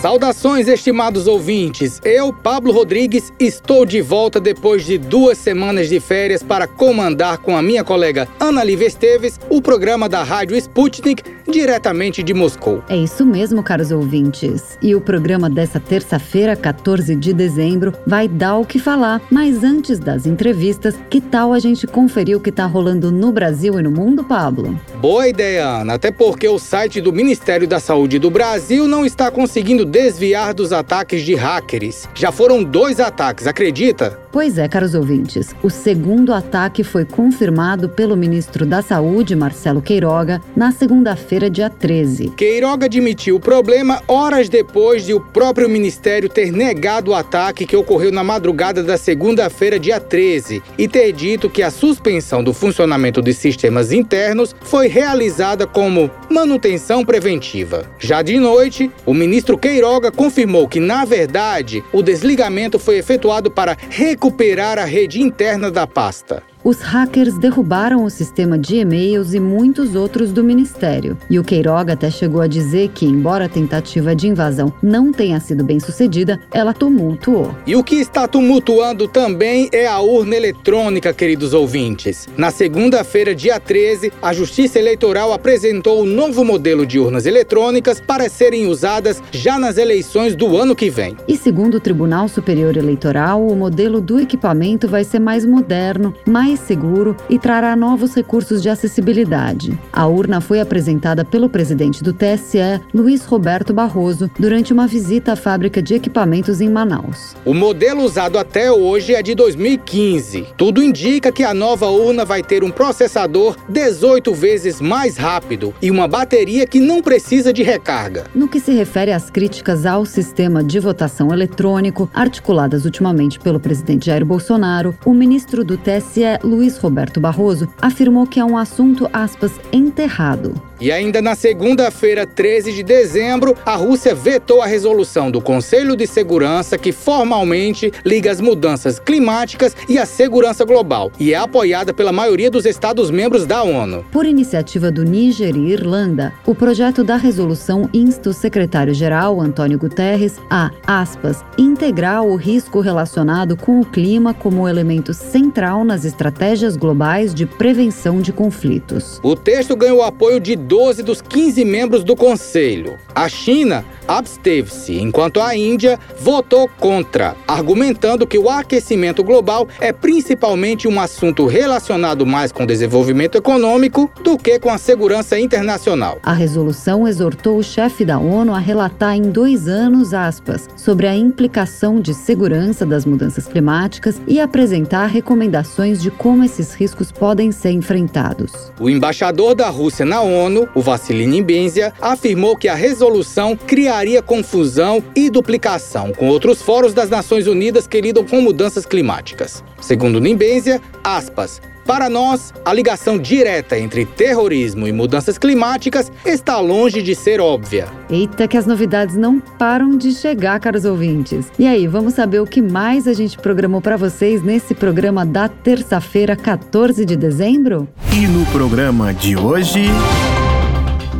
Saudações, estimados ouvintes. Eu, Pablo Rodrigues, estou de volta depois de duas semanas de férias para comandar com a minha colega Ana Lívia Esteves o programa da Rádio Sputnik diretamente de Moscou. É isso mesmo, caros ouvintes. E o programa dessa terça-feira, 14 de dezembro, vai dar o que falar. Mas antes das entrevistas, que tal a gente conferir o que está rolando no Brasil e no mundo, Pablo? Boa ideia, Ana. Até porque o site do Ministério da Saúde do Brasil não está conseguindo desviar dos ataques de hackers. Já foram dois ataques, acredita? Pois é, caros ouvintes. O segundo ataque foi confirmado pelo ministro da Saúde, Marcelo Queiroga, na segunda-feira, dia 13. Queiroga admitiu o problema horas depois de o próprio ministério ter negado o ataque que ocorreu na madrugada da segunda-feira, dia 13, e ter dito que a suspensão do funcionamento de sistemas internos foi realizada como manutenção preventiva. Já de noite, o ministro Queiroga confirmou que, na verdade, o desligamento foi efetuado para recuperar a rede interna da pasta. Os hackers derrubaram o sistema de e-mails e muitos outros do ministério. E o Queiroga até chegou a dizer que, embora a tentativa de invasão não tenha sido bem sucedida, ela tumultuou. E o que está tumultuando também é a urna eletrônica, queridos ouvintes. Na segunda-feira, dia 13, a Justiça Eleitoral apresentou o um novo modelo de urnas eletrônicas para serem usadas já nas eleições do ano que vem. E segundo o Tribunal Superior Eleitoral, o modelo do equipamento vai ser mais moderno, mais mais seguro e trará novos recursos de acessibilidade. A urna foi apresentada pelo presidente do TSE, Luiz Roberto Barroso, durante uma visita à fábrica de equipamentos em Manaus. O modelo usado até hoje é de 2015. Tudo indica que a nova urna vai ter um processador 18 vezes mais rápido e uma bateria que não precisa de recarga. No que se refere às críticas ao sistema de votação eletrônico, articuladas ultimamente pelo presidente Jair Bolsonaro, o ministro do TSE, Luiz Roberto Barroso, afirmou que é um assunto, aspas, enterrado. E ainda na segunda-feira, 13 de dezembro, a Rússia vetou a resolução do Conselho de Segurança que formalmente liga as mudanças climáticas e a segurança global e é apoiada pela maioria dos Estados-membros da ONU. Por iniciativa do Níger e Irlanda, o projeto da resolução insta o secretário-geral, Antônio Guterres, a, aspas, integrar o risco relacionado com o clima como elemento central nas estratégias globais de prevenção de conflitos. O texto ganhou apoio de 12 dos 15 membros do Conselho. A China absteve-se, enquanto a Índia votou contra, argumentando que o aquecimento global é principalmente um assunto relacionado mais com o desenvolvimento econômico do que com a segurança internacional. A resolução exortou o chefe da ONU a relatar em dois anos, aspas, sobre a implicação de segurança das mudanças climáticas e apresentar recomendações de como esses riscos podem ser enfrentados. O embaixador da Rússia na ONU, o Vassili Nimbenzia, afirmou que a resolução criaria confusão e duplicação com outros fóruns das Nações Unidas que lidam com mudanças climáticas. Segundo Nimbenzia, aspas, para nós, a ligação direta entre terrorismo e mudanças climáticas está longe de ser óbvia. Eita, que as novidades não param de chegar, caros ouvintes. E aí, vamos saber o que mais a gente programou para vocês nesse programa da terça-feira, 14 de dezembro? E no programa de hoje.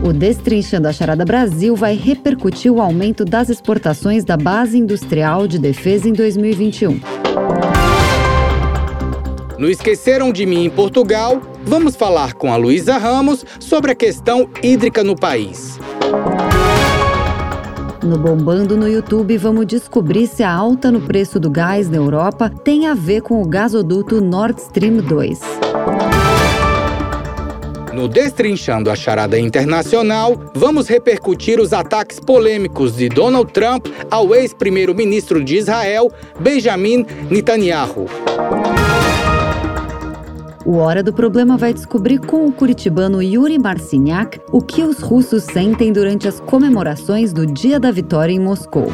O Destrinchando a Charada Brasil vai repercutir o aumento das exportações da base industrial de defesa em 2021. No Esqueceram de Mim em Portugal, vamos falar com a Luísa Ramos sobre a questão hídrica no país. No Bombando no YouTube, vamos descobrir se a alta no preço do gás na Europa tem a ver com o gasoduto Nord Stream 2. No Destrinchando a Charada Internacional, vamos repercutir os ataques polêmicos de Donald Trump ao ex-primeiro-ministro de Israel, Benjamin Netanyahu. O Hora do Problema vai descobrir com o curitibano Yuri Marciniak o que os russos sentem durante as comemorações do Dia da Vitória em Moscou.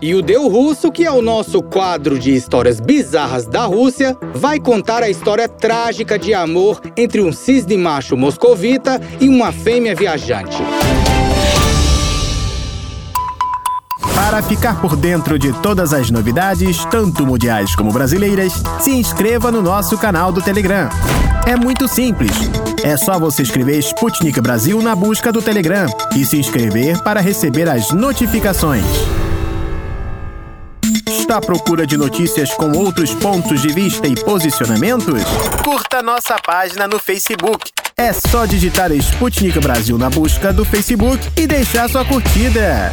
E o Deu Russo, que é o nosso quadro de histórias bizarras da Rússia, vai contar a história trágica de amor entre um cisne macho moscovita e uma fêmea viajante. Para ficar por dentro de todas as novidades, tanto mundiais como brasileiras, se inscreva no nosso canal do Telegram. É muito simples. É só você escrever Sputnik Brasil na busca do Telegram e se inscrever para receber as notificações. Está à procura de notícias com outros pontos de vista e posicionamentos? Curta nossa página no Facebook. É só digitar Sputnik Brasil na busca do Facebook e deixar sua curtida.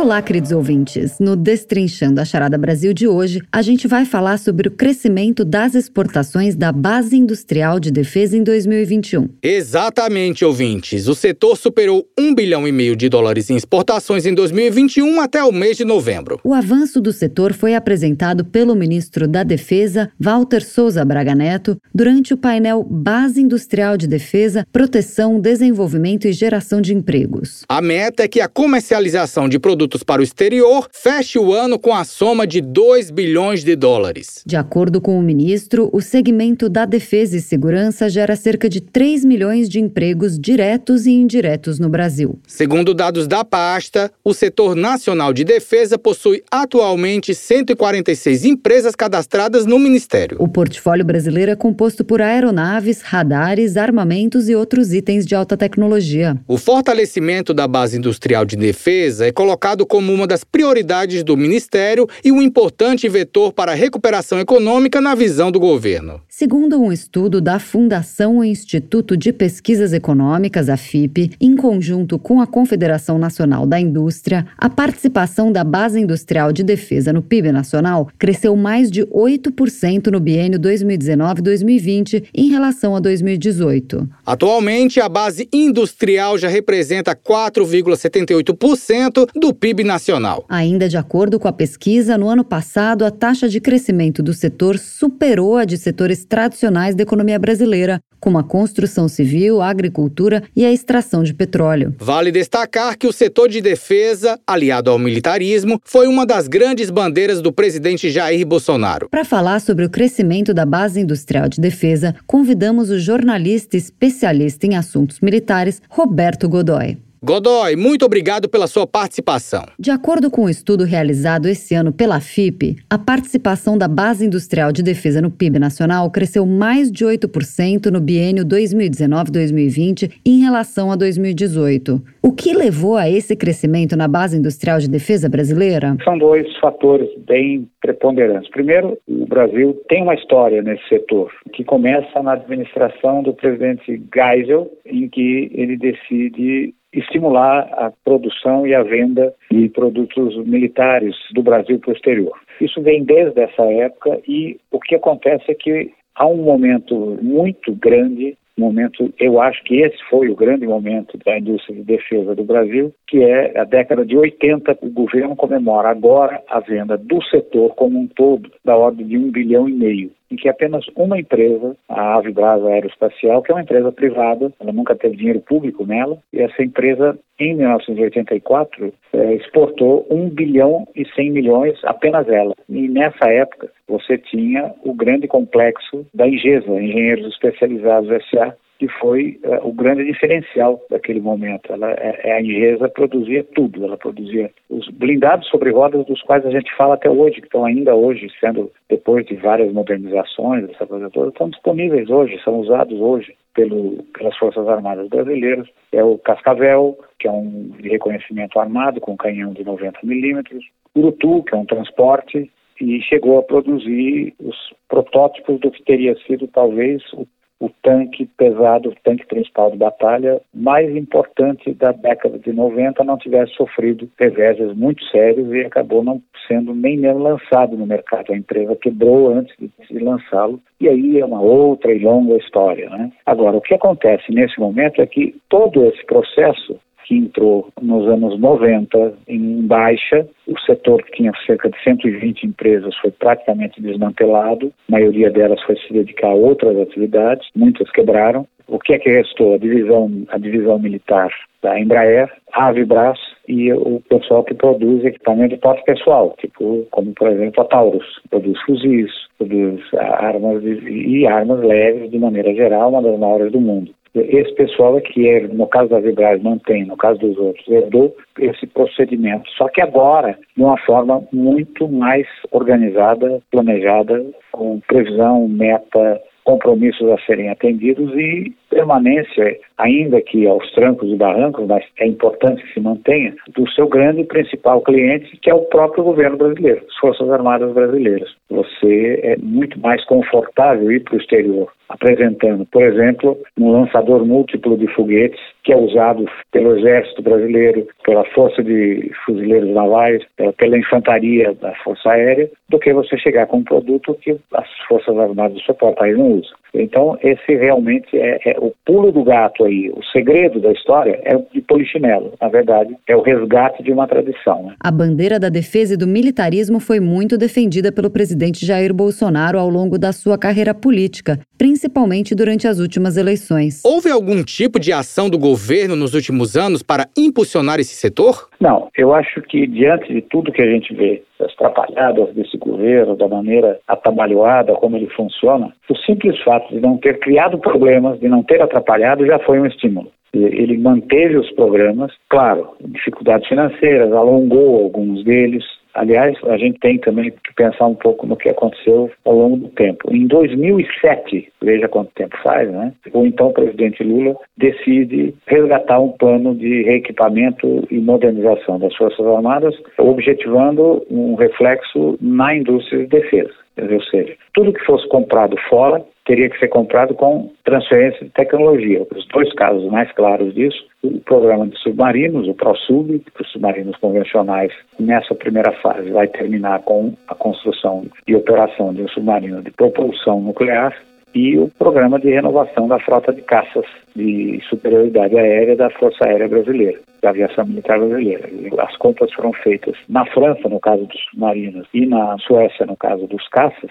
Olá, queridos ouvintes. No Destrinchando a Charada Brasil de hoje, a gente vai falar sobre o crescimento das exportações da base industrial de defesa em 2021. Exatamente, ouvintes. O setor superou um bilhão e meio de dólares em exportações em 2021 até o mês de novembro. O avanço do setor foi apresentado pelo ministro da Defesa, Walter Souza Braga Neto, durante o painel Base Industrial de Defesa, Proteção, Desenvolvimento e Geração de Empregos. A meta é que a comercialização de produtos produtos para o exterior feche o ano com a soma de 2 bilhões de dólares. De acordo com o ministro, o segmento da defesa e segurança gera cerca de 3 milhões de empregos diretos e indiretos no Brasil. Segundo dados da pasta, o setor nacional de defesa possui atualmente 146 empresas cadastradas no ministério. O portfólio brasileiro é composto por aeronaves, radares, armamentos e outros itens de alta tecnologia. O fortalecimento da base industrial de defesa é colocado como uma das prioridades do Ministério e um importante vetor para a recuperação econômica na visão do governo. Segundo um estudo da Fundação Instituto de Pesquisas Econômicas, a FIP, em conjunto com a Confederação Nacional da Indústria, a participação da base industrial de defesa no PIB nacional cresceu mais de 8% no biênio 2019-2020 em relação a 2018. Atualmente, a base industrial já representa 4,78% do PIB PIB nacional. Ainda de acordo com a pesquisa, no ano passado, a taxa de crescimento do setor superou a de setores tradicionais da economia brasileira, como a construção civil, a agricultura e a extração de petróleo. Vale destacar que o setor de defesa, aliado ao militarismo, foi uma das grandes bandeiras do presidente Jair Bolsonaro. Para falar sobre o crescimento da base industrial de defesa, convidamos o jornalista especialista em assuntos militares, Roberto Godoy. Godoy, muito obrigado pela sua participação. De acordo com o um estudo realizado esse ano pela FIP, a participação da base industrial de defesa no PIB nacional cresceu mais de 8% no biênio 2019-2020 em relação a 2018. O que levou a esse crescimento na base industrial de defesa brasileira? São dois fatores bem preponderantes. Primeiro, o Brasil tem uma história nesse setor, que começa na administração do presidente Geisel, em que ele decide estimular a produção e a venda de produtos militares do Brasil para o exterior. Isso vem desde essa época e o que acontece é que há um momento muito grande momento, eu acho que esse foi o grande momento da indústria de defesa do Brasil, que é a década de 80, o governo comemora agora a venda do setor como um todo, da ordem de um bilhão e meio em que apenas uma empresa, a Avibras Aeroespacial, que é uma empresa privada, ela nunca teve dinheiro público nela, e essa empresa, em 1984, é, exportou 1 bilhão e 100 milhões, apenas ela. E nessa época, você tinha o grande complexo da Ingesa, Engenheiros Especializados S.A., que foi uh, o grande diferencial daquele momento. Ela, é, é, a Ingesa produzia tudo, ela produzia os blindados sobre rodas dos quais a gente fala até hoje, que estão ainda hoje sendo, depois de várias modernizações, essa coisa toda, estão disponíveis hoje, são usados hoje pelo, pelas Forças Armadas Brasileiras. É o Cascavel, que é um reconhecimento armado com canhão de 90 milímetros, Urutu, que é um transporte, e chegou a produzir os protótipos do que teria sido talvez o o tanque pesado, o tanque principal de batalha mais importante da década de 90 não tivesse sofrido reveses muito sérios e acabou não sendo nem mesmo lançado no mercado. A empresa quebrou antes de lançá-lo e aí é uma outra e longa história. Né? Agora, o que acontece nesse momento é que todo esse processo que entrou nos anos 90 em baixa. O setor que tinha cerca de 120 empresas foi praticamente desmantelado. A maioria delas foi se dedicar a outras atividades, muitas quebraram. o que é que restou? A divisão, a divisão militar da Embraer, a Avibras e o pessoal que produz equipamento de porte pessoal, tipo, como por exemplo a Taurus, produz fuzis, produz armas e armas leves de maneira geral, uma das maiores do mundo. Esse pessoal aqui, é, no caso da Vibraz, mantém, no caso dos outros, herdou esse procedimento. Só que agora, de uma forma muito mais organizada, planejada, com previsão, meta, compromissos a serem atendidos e permanência, ainda que aos trancos e barrancos, mas é importante que se mantenha, do seu grande e principal cliente, que é o próprio governo brasileiro, as Forças Armadas Brasileiras. Você é muito mais confortável ir para o exterior, apresentando, por exemplo, um lançador múltiplo de foguetes que é usado pelo Exército Brasileiro, pela Força de Fuzileiros Navais, pela Infantaria da Força Aérea, do que você chegar com um produto que as Forças Armadas do seu próprio país não usam. Então, esse realmente é, é, o pulo do gato aí. O segredo da história é o de polichinelo. Na verdade, é o resgate de uma tradição. Né? A bandeira da defesa e do militarismo foi muito defendida pelo presidente Jair Bolsonaro ao longo da sua carreira política, principalmente durante as últimas eleições. Houve algum tipo de ação do governo nos últimos anos para impulsionar esse setor? Não, eu acho que diante de tudo que a gente vê, das atrapalhadas desse governo, da maneira atabalhoada como ele funciona, o simples fato de não ter criado problemas, de não ter atrapalhado, já foi um estímulo. Ele manteve os programas, claro, dificuldades financeiras, alongou alguns deles, Aliás, a gente tem também que pensar um pouco no que aconteceu ao longo do tempo. Em 2007, veja quanto tempo faz, né? O então presidente Lula decide resgatar um plano de reequipamento e modernização das Forças Armadas, objetivando um reflexo na indústria de defesa. Ou seja, tudo que fosse comprado fora teria que ser comprado com transferência de tecnologia. Os dois casos mais claros disso, o programa de submarinos, o ProSub, os submarinos convencionais, nessa primeira fase vai terminar com a construção e operação de um submarino de propulsão nuclear e o programa de renovação da frota de caças de superioridade aérea da Força Aérea Brasileira, da Aviação Militar Brasileira. As compras foram feitas na França, no caso dos submarinos, e na Suécia, no caso dos caças,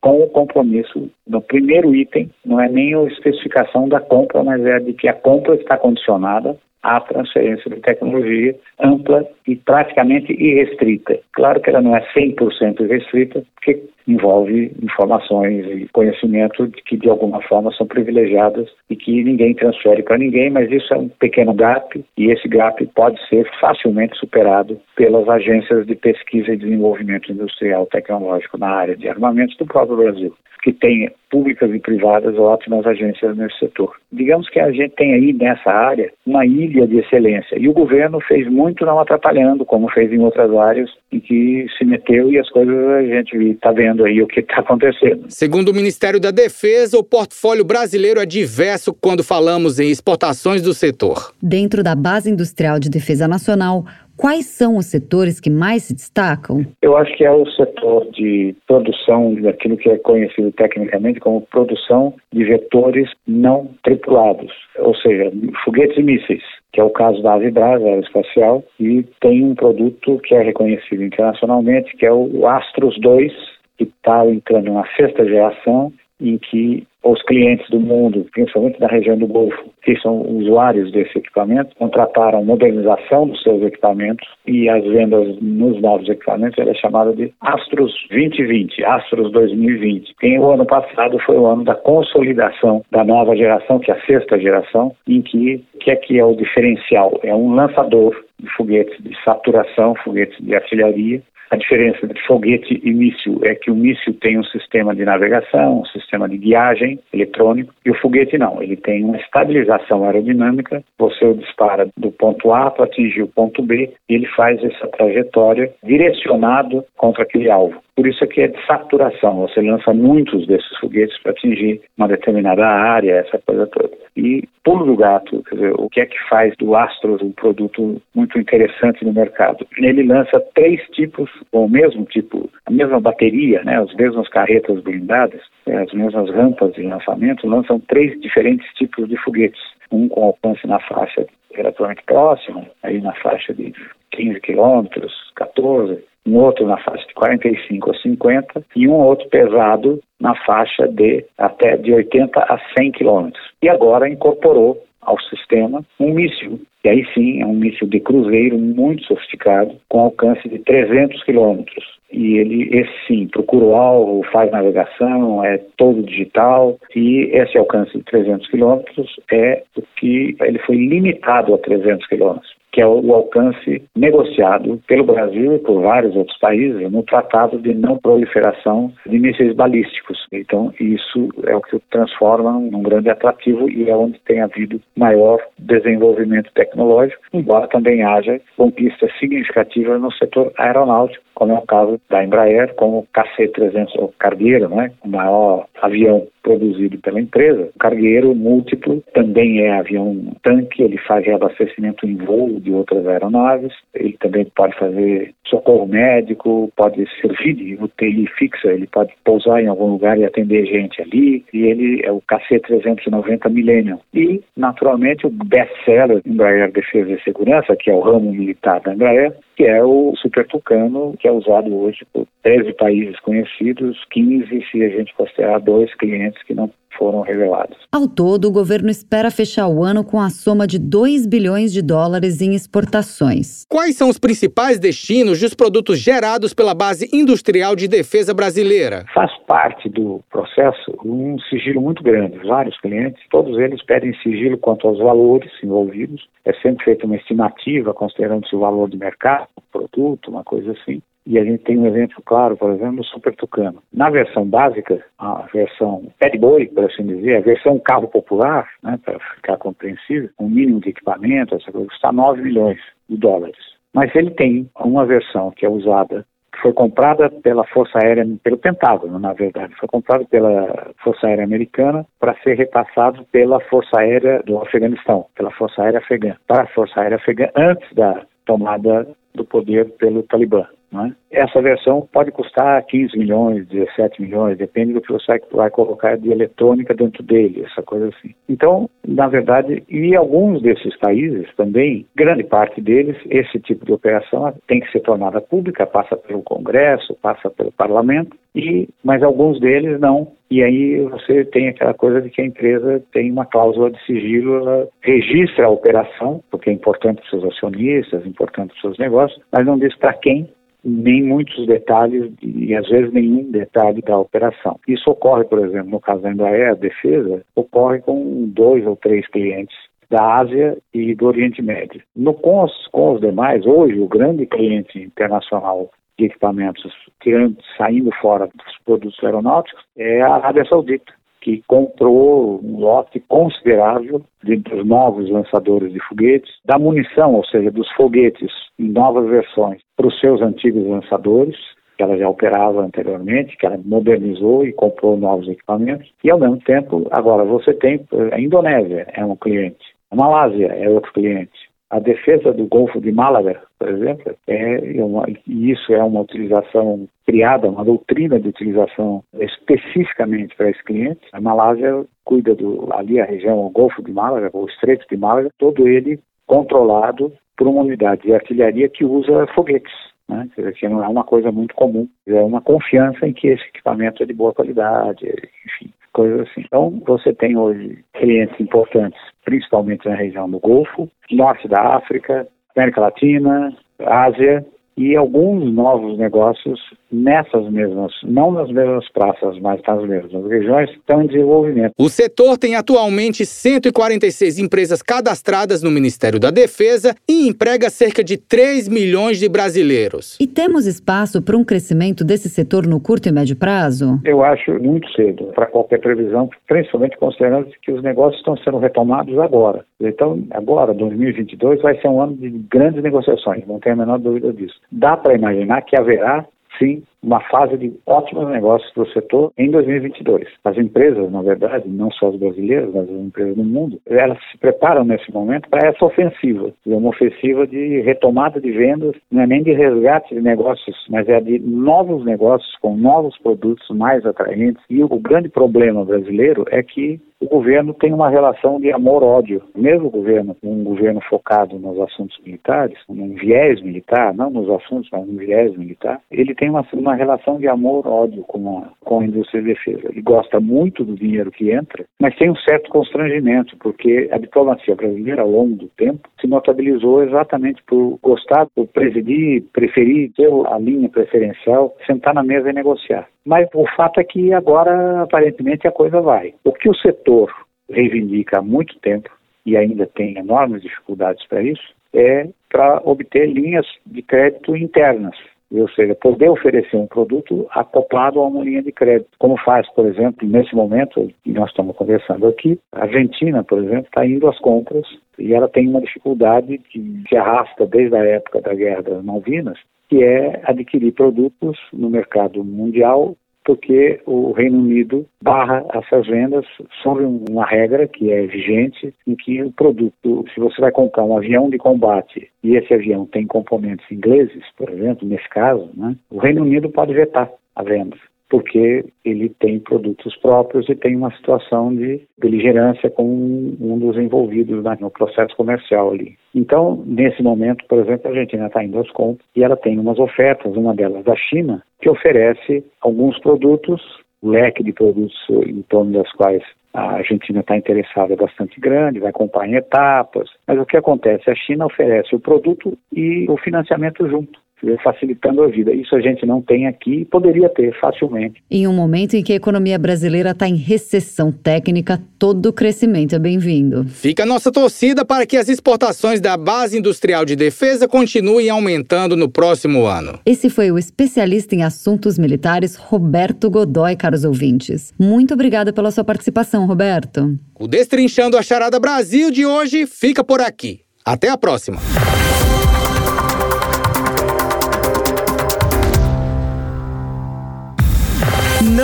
com o compromisso no primeiro item, não é nem a especificação da compra, mas é de que a compra está condicionada à transferência de tecnologia ampla e praticamente irrestrita. Claro que ela não é 100% irrestrita, porque envolve informações e conhecimento que de alguma forma são privilegiadas e que ninguém transfere para ninguém, mas isso é um pequeno gap e esse gap pode ser facilmente superado pelas agências de pesquisa e desenvolvimento industrial tecnológico na área de armamentos do próprio Brasil, que tem públicas e privadas ótimas agências nesse setor. Digamos que a gente tem aí nessa área uma ilha de excelência e o governo fez muito não atrapalhando, como fez em outras áreas em que se meteu e as coisas a gente está vendo aí o que está acontecendo. Segundo o Ministério da Defesa, o portfólio brasileiro é diverso quando falamos em exportações do setor. Dentro da Base Industrial de Defesa Nacional, Quais são os setores que mais se destacam? Eu acho que é o setor de produção daquilo que é conhecido tecnicamente como produção de vetores não tripulados, ou seja, foguetes e mísseis, que é o caso da Avibras Aeroespacial, e tem um produto que é reconhecido internacionalmente, que é o Astros 2, que está entrando na sexta geração, em que os clientes do mundo, principalmente da região do Golfo, que são usuários desse equipamento, contrataram modernização dos seus equipamentos e as vendas nos novos equipamentos é chamada de Astros 2020, Astros 2020. E o ano passado foi o ano da consolidação da nova geração, que é a sexta geração, em que que é que é o diferencial? É um lançador de foguetes de saturação, foguetes de artilharia, a diferença entre foguete e míssil é que o míssil tem um sistema de navegação, um sistema de guiagem eletrônico, e o foguete não. Ele tem uma estabilização aerodinâmica, você o dispara do ponto A para atingir o ponto B, e ele faz essa trajetória direcionado contra aquele alvo. Por isso aqui é de saturação, você lança muitos desses foguetes para atingir uma determinada área, essa coisa toda. E pulo do gato, quer dizer, o que é que faz do Astros um produto muito interessante no mercado? Ele lança três tipos, ou o mesmo tipo, a mesma bateria, né, as mesmas carretas blindadas, é, as mesmas rampas de lançamento, lançam três diferentes tipos de foguetes. Um com alcance na faixa relativamente próxima, aí na faixa de 15 quilômetros, 14, um outro na faixa de 45 a 50 e um outro pesado na faixa de até de 80 a 100 quilômetros. E agora incorporou ao sistema um míssil, e aí sim é um míssil de cruzeiro muito sofisticado, com alcance de 300 quilômetros. E ele, esse sim, procura o alvo, faz navegação, é todo digital, e esse alcance de 300 quilômetros é o que ele foi limitado a 300 quilômetros que é o alcance negociado pelo Brasil e por vários outros países no Tratado de Não Proliferação de Mísseis Balísticos. Então, isso é o que transforma num grande atrativo e é onde tem havido maior desenvolvimento tecnológico, embora também haja conquistas significativas no setor aeronáutico, como é o caso da Embraer com o KC-300, o Cargueiro, né, o maior avião produzido pela empresa. Cargueiro múltiplo também é avião tanque, ele faz reabastecimento em voo de outras aeronaves, ele também pode fazer socorro médico, pode servir de UTI fixa, ele pode pousar em algum lugar e atender gente ali, e ele é o KC-390 Millennium. E, naturalmente, o best-seller Embraer Defesa e Segurança, que é o ramo militar da Embraer, que é o Super Tucano, que é usado hoje por 13 países conhecidos, 15 se a gente considerar dois clientes que não foram revelados. Ao todo, o governo espera fechar o ano com a soma de 2 bilhões de dólares em exportações. Quais são os principais destinos dos produtos gerados pela base industrial de defesa brasileira? Faz parte do processo um sigilo muito grande. Vários clientes, todos eles pedem sigilo quanto aos valores envolvidos. É sempre feita uma estimativa considerando-se o valor de mercado, produto, uma coisa assim. E a gente tem um exemplo claro, por exemplo, no Super Tucano. Na versão básica, a versão pé boi, por assim dizer, a versão carro popular, né, para ficar compreensível, um mínimo de equipamento, essa coisa, custa 9 milhões de dólares. Mas ele tem uma versão que é usada que foi comprada pela Força Aérea, pelo Pentágono, na verdade, foi comprada pela Força Aérea Americana para ser repassado pela Força Aérea do Afeganistão, pela Força Aérea Afegã, para a Força Aérea Afegã antes da tomada do poder pelo Talibã. É? Essa versão pode custar 15 milhões, 17 milhões, depende do que você vai colocar de eletrônica dentro dele, essa coisa assim. Então, na verdade, e alguns desses países também, grande parte deles, esse tipo de operação tem que ser tornada pública, passa pelo Congresso, passa pelo Parlamento, e, mas alguns deles não. E aí você tem aquela coisa de que a empresa tem uma cláusula de sigilo, ela registra a operação, porque é importante para os seus acionistas, é importante para os seus negócios, mas não diz para quem nem muitos detalhes e às vezes nenhum detalhe da operação. Isso ocorre, por exemplo, no caso da Embraer, a defesa, ocorre com dois ou três clientes da Ásia e do Oriente Médio. No, com, os, com os demais, hoje o grande cliente internacional de equipamentos tirando, saindo fora dos produtos aeronáuticos é a Arábia Saudita que comprou um lote considerável de, dos novos lançadores de foguetes, da munição, ou seja, dos foguetes em novas versões, para os seus antigos lançadores, que ela já operava anteriormente, que ela modernizou e comprou novos equipamentos. E, ao mesmo tempo, agora você tem a Indonésia, é um cliente, a Malásia é outro cliente, a defesa do Golfo de Málaga, por exemplo, é uma, e isso é uma utilização criada, uma doutrina de utilização especificamente para esse cliente. A Malásia cuida do ali a região, o Golfo de Málaga, o Estreito de Málaga, todo ele controlado por uma unidade de artilharia que usa foguetes. Né? Que não é uma coisa muito comum, é uma confiança em que esse equipamento é de boa qualidade, enfim coisas assim. Então, você tem hoje clientes importantes, principalmente na região do Golfo, norte da África, América Latina, Ásia, e alguns novos negócios nessas mesmas, não nas mesmas praças, mas nas mesmas regiões, estão em desenvolvimento. O setor tem atualmente 146 empresas cadastradas no Ministério da Defesa e emprega cerca de 3 milhões de brasileiros. E temos espaço para um crescimento desse setor no curto e médio prazo? Eu acho muito cedo para qualquer previsão, principalmente considerando que os negócios estão sendo retomados agora. Então, agora, 2022, vai ser um ano de grandes negociações, não tenho a menor dúvida disso. Dá para imaginar que haverá sim uma fase de ótimos negócios para o setor em 2022. As empresas, na verdade, não só as brasileiras, mas as empresas do mundo, elas se preparam nesse momento para essa ofensiva, uma ofensiva de retomada de vendas, não é nem de resgate de negócios, mas é de novos negócios com novos produtos mais atraentes. E o grande problema brasileiro é que o governo tem uma relação de amor-ódio. Mesmo o governo, um governo focado nos assuntos militares, num viés militar, não nos assuntos, mas num viés militar, ele tem uma, uma relação de amor-ódio com a, com a indústria de defesa. Ele gosta muito do dinheiro que entra, mas tem um certo constrangimento, porque a diplomacia brasileira, ao longo do tempo, se notabilizou exatamente por gostar, por presidir, preferir ter a linha preferencial, sentar na mesa e negociar. Mas o fato é que agora, aparentemente, a coisa vai. O que o setor reivindica há muito tempo, e ainda tem enormes dificuldades para isso, é para obter linhas de crédito internas, ou seja, poder oferecer um produto acoplado a uma linha de crédito, como faz, por exemplo, nesse momento que nós estamos conversando aqui, a Argentina, por exemplo, está indo às compras e ela tem uma dificuldade que se arrasta desde a época da Guerra das Malvinas, que é adquirir produtos no mercado mundial porque o Reino Unido barra essas vendas sobre uma regra que é vigente, em que o produto, se você vai comprar um avião de combate e esse avião tem componentes ingleses, por exemplo, nesse caso, né, o Reino Unido pode vetar a venda porque ele tem produtos próprios e tem uma situação de beligerância com um dos envolvidos no processo comercial ali. Então, nesse momento, por exemplo, a Argentina está indo aos compras e ela tem umas ofertas, uma delas da China, que oferece alguns produtos, o leque de produtos em torno das quais a Argentina está interessada é bastante grande, vai comprar em etapas, mas o que acontece? A China oferece o produto e o financiamento junto facilitando a vida. Isso a gente não tem aqui e poderia ter facilmente. Em um momento em que a economia brasileira está em recessão técnica, todo crescimento é bem-vindo. Fica a nossa torcida para que as exportações da base industrial de defesa continuem aumentando no próximo ano. Esse foi o especialista em assuntos militares Roberto Godoy, caros ouvintes. Muito obrigada pela sua participação, Roberto. O Destrinchando a Charada Brasil de hoje fica por aqui. Até a próxima.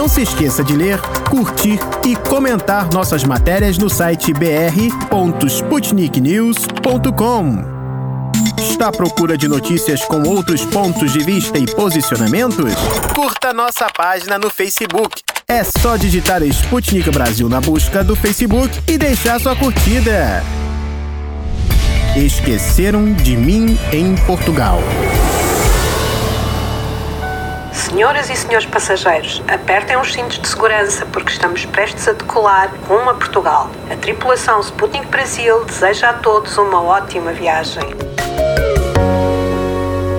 Não se esqueça de ler, curtir e comentar nossas matérias no site br.sputniknews.com. Está à procura de notícias com outros pontos de vista e posicionamentos? Curta nossa página no Facebook. É só digitar Sputnik Brasil na busca do Facebook e deixar sua curtida. Esqueceram de mim em Portugal. Senhoras e senhores passageiros, apertem os cintos de segurança porque estamos prestes a decolar rumo a Portugal. A tripulação Sputnik Brasil deseja a todos uma ótima viagem.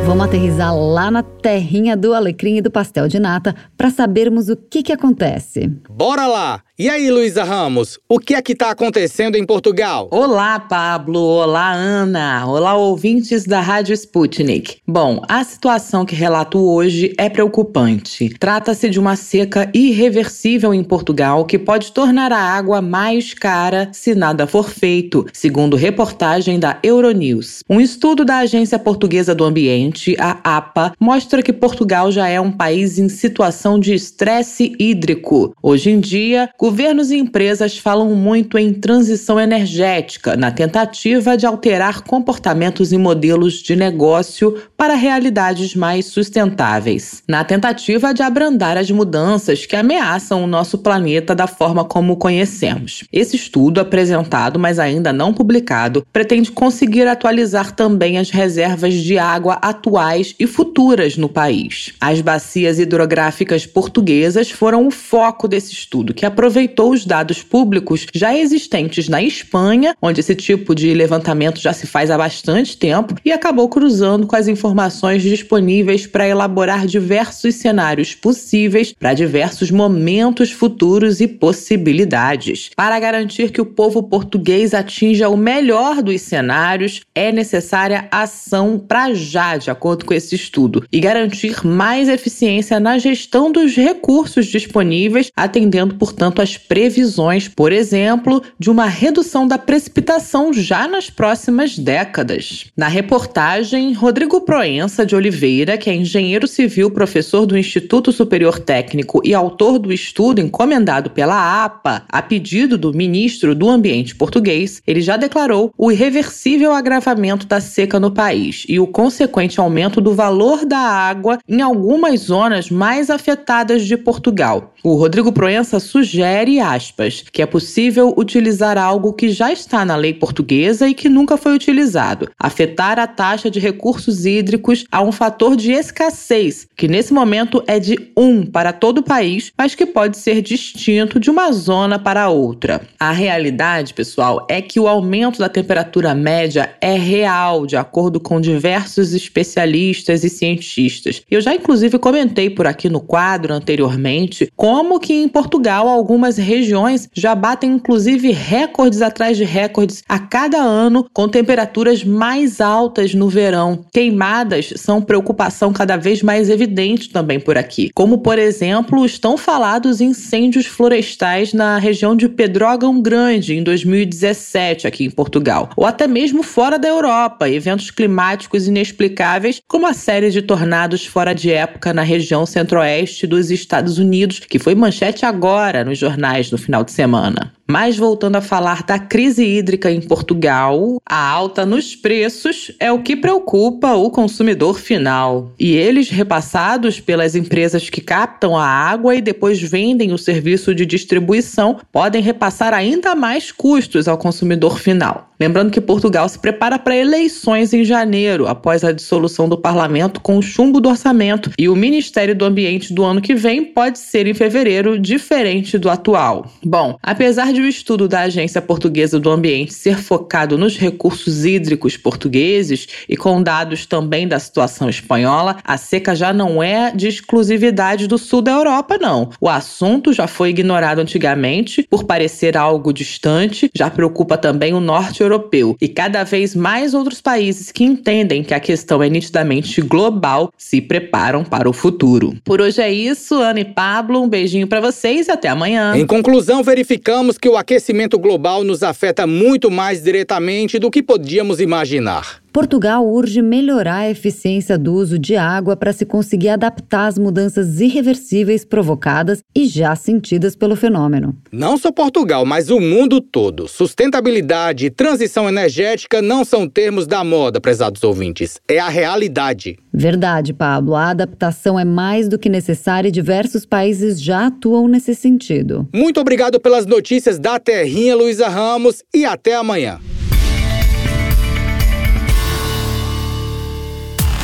Vamos aterrizar lá na terrinha do alecrim e do pastel de nata para sabermos o que, que acontece. Bora lá! E aí, Luísa Ramos, o que é que está acontecendo em Portugal? Olá, Pablo. Olá, Ana. Olá, ouvintes da Rádio Sputnik. Bom, a situação que relato hoje é preocupante. Trata-se de uma seca irreversível em Portugal que pode tornar a água mais cara se nada for feito, segundo reportagem da Euronews. Um estudo da Agência Portuguesa do Ambiente, a APA, mostra que Portugal já é um país em situação de estresse hídrico. Hoje em dia, governos e empresas falam muito em transição energética, na tentativa de alterar comportamentos e modelos de negócio para realidades mais sustentáveis, na tentativa de abrandar as mudanças que ameaçam o nosso planeta da forma como o conhecemos. Esse estudo, apresentado, mas ainda não publicado, pretende conseguir atualizar também as reservas de água atuais e futuras no país. As bacias hidrográficas portuguesas foram o foco desse estudo, que aproveitou aproveitou os dados públicos já existentes na Espanha, onde esse tipo de levantamento já se faz há bastante tempo, e acabou cruzando com as informações disponíveis para elaborar diversos cenários possíveis para diversos momentos futuros e possibilidades. Para garantir que o povo português atinja o melhor dos cenários, é necessária ação para já, de acordo com esse estudo, e garantir mais eficiência na gestão dos recursos disponíveis, atendendo, portanto, as previsões, por exemplo, de uma redução da precipitação já nas próximas décadas. Na reportagem, Rodrigo Proença de Oliveira, que é engenheiro civil, professor do Instituto Superior Técnico e autor do estudo encomendado pela APA a pedido do ministro do Ambiente português, ele já declarou o irreversível agravamento da seca no país e o consequente aumento do valor da água em algumas zonas mais afetadas de Portugal. O Rodrigo Proença sugere aspas, que é possível utilizar algo que já está na lei portuguesa e que nunca foi utilizado. Afetar a taxa de recursos hídricos a um fator de escassez, que nesse momento é de 1 para todo o país, mas que pode ser distinto de uma zona para outra. A realidade, pessoal, é que o aumento da temperatura média é real, de acordo com diversos especialistas e cientistas. Eu já inclusive comentei por aqui no quadro anteriormente como que em Portugal algumas regiões já batem inclusive recordes atrás de recordes a cada ano com temperaturas mais altas no verão. Queimadas são preocupação cada vez mais evidente também por aqui, como por exemplo os tão falados incêndios florestais na região de Pedrógão Grande em 2017 aqui em Portugal, ou até mesmo fora da Europa, eventos climáticos inexplicáveis como a série de tornados fora de época na região centro-oeste dos Estados Unidos, que foi manchete agora nos jornais no final de semana. Mas voltando a falar da crise hídrica em Portugal, a alta nos preços é o que preocupa o consumidor final. E eles, repassados pelas empresas que captam a água e depois vendem o serviço de distribuição, podem repassar ainda mais custos ao consumidor final. Lembrando que Portugal se prepara para eleições em janeiro, após a dissolução do parlamento com o chumbo do orçamento, e o Ministério do Ambiente do ano que vem pode ser em fevereiro, diferente do atual. Bom, apesar de o estudo da Agência Portuguesa do Ambiente ser focado nos recursos hídricos portugueses e com dados também da situação espanhola, a seca já não é de exclusividade do sul da Europa, não. O assunto já foi ignorado antigamente por parecer algo distante, já preocupa também o norte europeu e cada vez mais outros países que entendem que a questão é nitidamente global se preparam para o futuro. Por hoje é isso, Ana e Pablo, um beijinho para vocês e até amanhã. Em conclusão, verificamos que o aquecimento global nos afeta muito mais diretamente do que podíamos imaginar. Portugal urge melhorar a eficiência do uso de água para se conseguir adaptar às mudanças irreversíveis provocadas e já sentidas pelo fenômeno. Não só Portugal, mas o mundo todo. Sustentabilidade e transição energética não são termos da moda, prezados ouvintes. É a realidade. Verdade, Pablo. A adaptação é mais do que necessária e diversos países já atuam nesse sentido. Muito obrigado pelas notícias da Terrinha, Luísa Ramos, e até amanhã.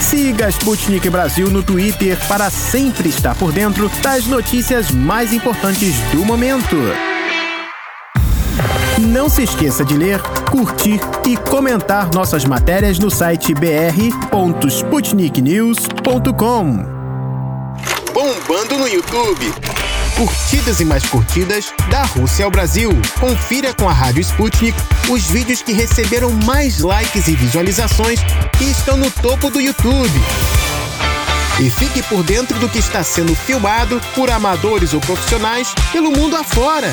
Siga Sputnik Brasil no Twitter para sempre estar por dentro das notícias mais importantes do momento. Não se esqueça de ler, curtir e comentar nossas matérias no site br.sputniknews.com. Bombando no YouTube. Curtidas e mais curtidas da Rússia ao Brasil. Confira com a Rádio Sputnik os vídeos que receberam mais likes e visualizações e estão no topo do YouTube. E fique por dentro do que está sendo filmado por amadores ou profissionais pelo mundo afora.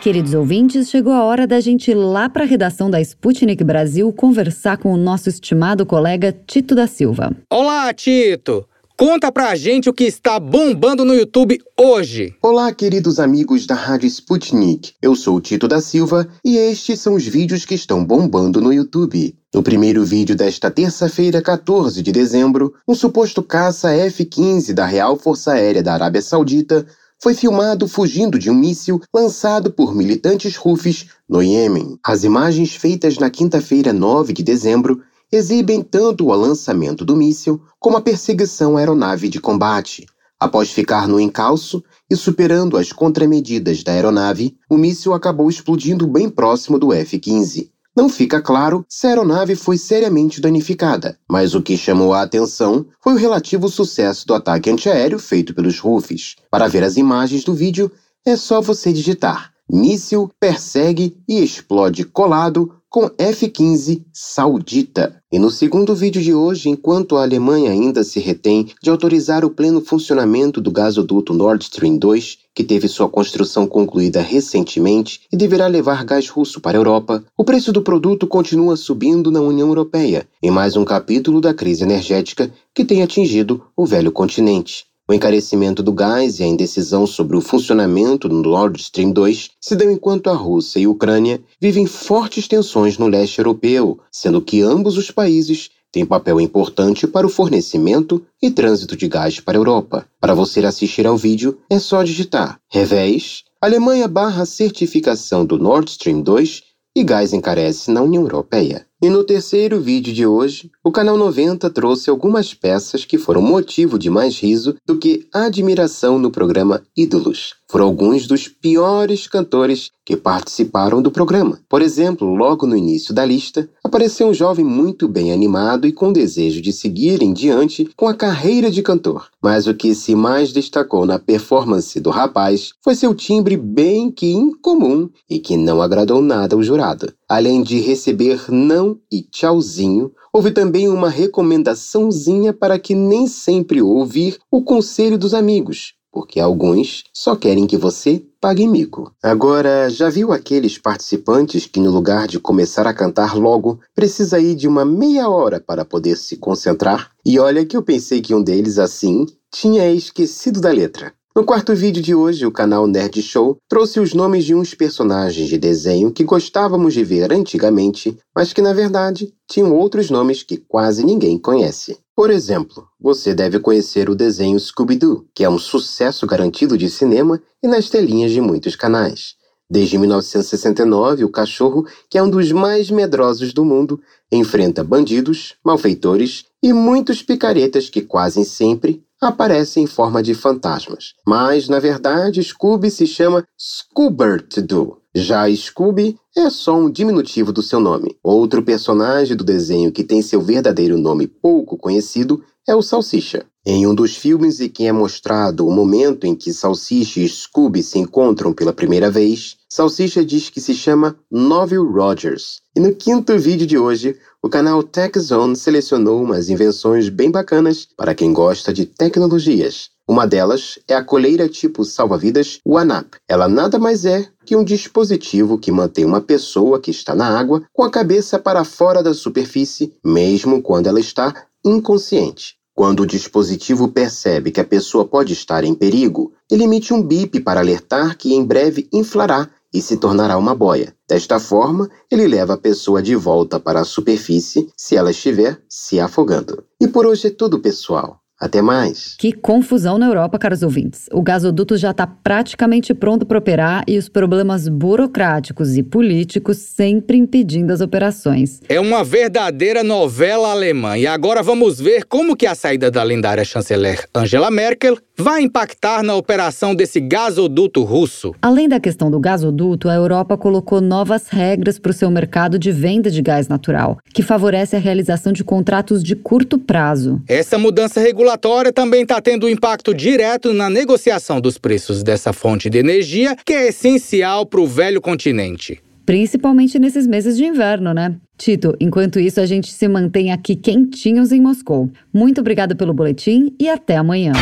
Queridos ouvintes, chegou a hora da gente ir lá para a redação da Sputnik Brasil conversar com o nosso estimado colega Tito da Silva. Olá, Tito! Conta pra gente o que está bombando no YouTube hoje. Olá, queridos amigos da Rádio Sputnik. Eu sou o Tito da Silva e estes são os vídeos que estão bombando no YouTube. No primeiro vídeo desta terça-feira, 14 de dezembro, um suposto caça F-15 da Real Força Aérea da Arábia Saudita foi filmado fugindo de um míssil lançado por militantes Houthis no Iêmen. As imagens feitas na quinta-feira, 9 de dezembro, exibem tanto o lançamento do míssil como a perseguição à aeronave de combate. Após ficar no encalço e superando as contramedidas da aeronave, o míssil acabou explodindo bem próximo do F-15. Não fica claro se a aeronave foi seriamente danificada, mas o que chamou a atenção foi o relativo sucesso do ataque antiaéreo feito pelos Houthis. Para ver as imagens do vídeo, é só você digitar míssil persegue e explode colado com F-15 saudita. E no segundo vídeo de hoje, enquanto a Alemanha ainda se retém de autorizar o pleno funcionamento do gasoduto Nord Stream 2, que teve sua construção concluída recentemente e deverá levar gás russo para a Europa, o preço do produto continua subindo na União Europeia, em mais um capítulo da crise energética que tem atingido o velho continente. O encarecimento do gás e a indecisão sobre o funcionamento do Nord Stream 2 se dão enquanto a Rússia e a Ucrânia vivem fortes tensões no leste europeu, sendo que ambos os países têm papel importante para o fornecimento e trânsito de gás para a Europa. Para você assistir ao vídeo, é só digitar revés Alemanha barra certificação do Nord Stream 2 e gás encarece na União Europeia. E no terceiro vídeo de hoje, o canal 90 trouxe algumas peças que foram motivo de mais riso do que admiração no programa Ídolos. Foram alguns dos piores cantores que participaram do programa. Por exemplo, logo no início da lista, apareceu um jovem muito bem animado e com desejo de seguir em diante com a carreira de cantor. Mas o que se mais destacou na performance do rapaz foi seu timbre bem que incomum e que não agradou nada ao jurado. Além de receber não e tchauzinho, houve também uma recomendaçãozinha para que nem sempre ouvir o conselho dos amigos, porque alguns só querem que você pague mico. Agora, já viu aqueles participantes que, no lugar de começar a cantar logo, precisa ir de uma meia hora para poder se concentrar? E olha que eu pensei que um deles, assim, tinha esquecido da letra. No quarto vídeo de hoje, o canal Nerd Show trouxe os nomes de uns personagens de desenho que gostávamos de ver antigamente, mas que na verdade tinham outros nomes que quase ninguém conhece. Por exemplo, você deve conhecer o desenho Scooby-Doo, que é um sucesso garantido de cinema e nas telinhas de muitos canais. Desde 1969, o cachorro, que é um dos mais medrosos do mundo, enfrenta bandidos, malfeitores e muitos picaretas que quase sempre aparecem em forma de fantasmas. Mas, na verdade, Scooby se chama Scoobert-Doo. Já Scooby é só um diminutivo do seu nome. Outro personagem do desenho que tem seu verdadeiro nome pouco conhecido é o Salsicha. Em um dos filmes em que é mostrado o momento em que Salsicha e Scooby se encontram pela primeira vez, Salsicha diz que se chama Noville Rogers. E no quinto vídeo de hoje, o canal TechZone selecionou umas invenções bem bacanas para quem gosta de tecnologias. Uma delas é a coleira tipo salva-vidas OneUp. Ela nada mais é que um dispositivo que mantém uma pessoa que está na água com a cabeça para fora da superfície, mesmo quando ela está inconsciente. Quando o dispositivo percebe que a pessoa pode estar em perigo, ele emite um bip para alertar que em breve inflará e se tornará uma boia. Desta forma, ele leva a pessoa de volta para a superfície se ela estiver se afogando. E por hoje é tudo, pessoal. Até mais. Que confusão na Europa, caros ouvintes. O gasoduto já está praticamente pronto para operar e os problemas burocráticos e políticos sempre impedindo as operações. É uma verdadeira novela alemã. E agora vamos ver como que a saída da lendária chanceler Angela Merkel vai impactar na operação desse gasoduto russo. Além da questão do gasoduto, a Europa colocou novas regras para o seu mercado de venda de gás natural, que favorece a realização de contratos de curto prazo. Essa mudança regulatória também está tendo um impacto direto na negociação dos preços dessa fonte de energia, que é essencial para o velho continente. Principalmente nesses meses de inverno, né? Tito, enquanto isso, a gente se mantém aqui quentinhos em Moscou. Muito obrigada pelo boletim e até amanhã.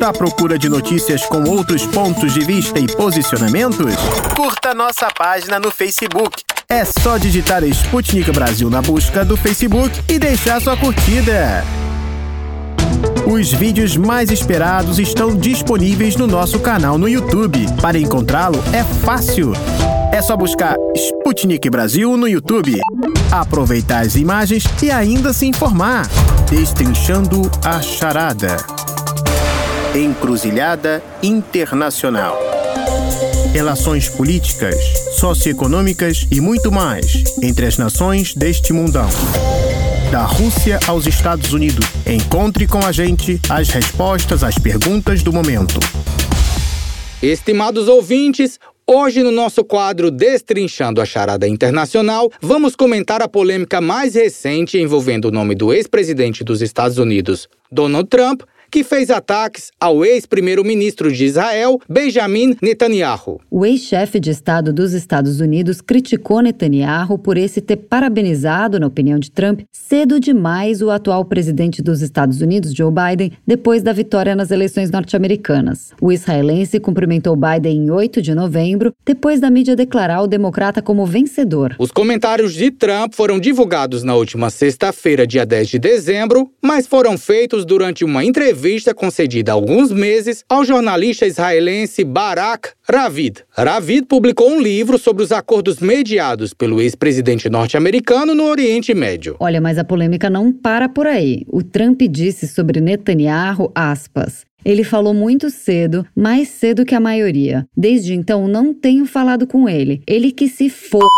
Está à procura de notícias com outros pontos de vista e posicionamentos? Curta nossa página no Facebook. É só digitar Sputnik Brasil na busca do Facebook e deixar sua curtida. Os vídeos mais esperados estão disponíveis no nosso canal no YouTube. Para encontrá-lo é fácil. É só buscar Sputnik Brasil no YouTube, aproveitar as imagens e ainda se informar. Destrinchando a charada. Encruzilhada Internacional. Relações políticas, socioeconômicas e muito mais entre as nações deste mundão. Da Rússia aos Estados Unidos. Encontre com a gente as respostas às perguntas do momento. Estimados ouvintes, Hoje, no nosso quadro Destrinchando a Charada Internacional, vamos comentar a polêmica mais recente envolvendo o nome do ex-presidente dos Estados Unidos, Donald Trump, que fez ataques ao ex-primeiro-ministro de Israel, Benjamin Netanyahu. O ex-chefe de Estado dos Estados Unidos criticou Netanyahu por esse ter parabenizado, na opinião de Trump, cedo demais o atual presidente dos Estados Unidos, Joe Biden, depois da vitória nas eleições norte-americanas. O israelense cumprimentou Biden em 8 de novembro, depois da mídia declarar o democrata como vencedor. Os comentários de Trump foram divulgados na última sexta-feira, dia 10 de dezembro, mas foram feitos durante uma entrevista entrevista concedida há alguns meses ao jornalista israelense Barak Ravid. Ravid publicou um livro sobre os acordos mediados pelo ex-presidente norte-americano no Oriente Médio. Olha, mas a polêmica não para por aí. O Trump disse sobre Netanyahu, aspas, ele falou muito cedo, mais cedo que a maioria. Desde então, não tenho falado com ele. Ele que se for.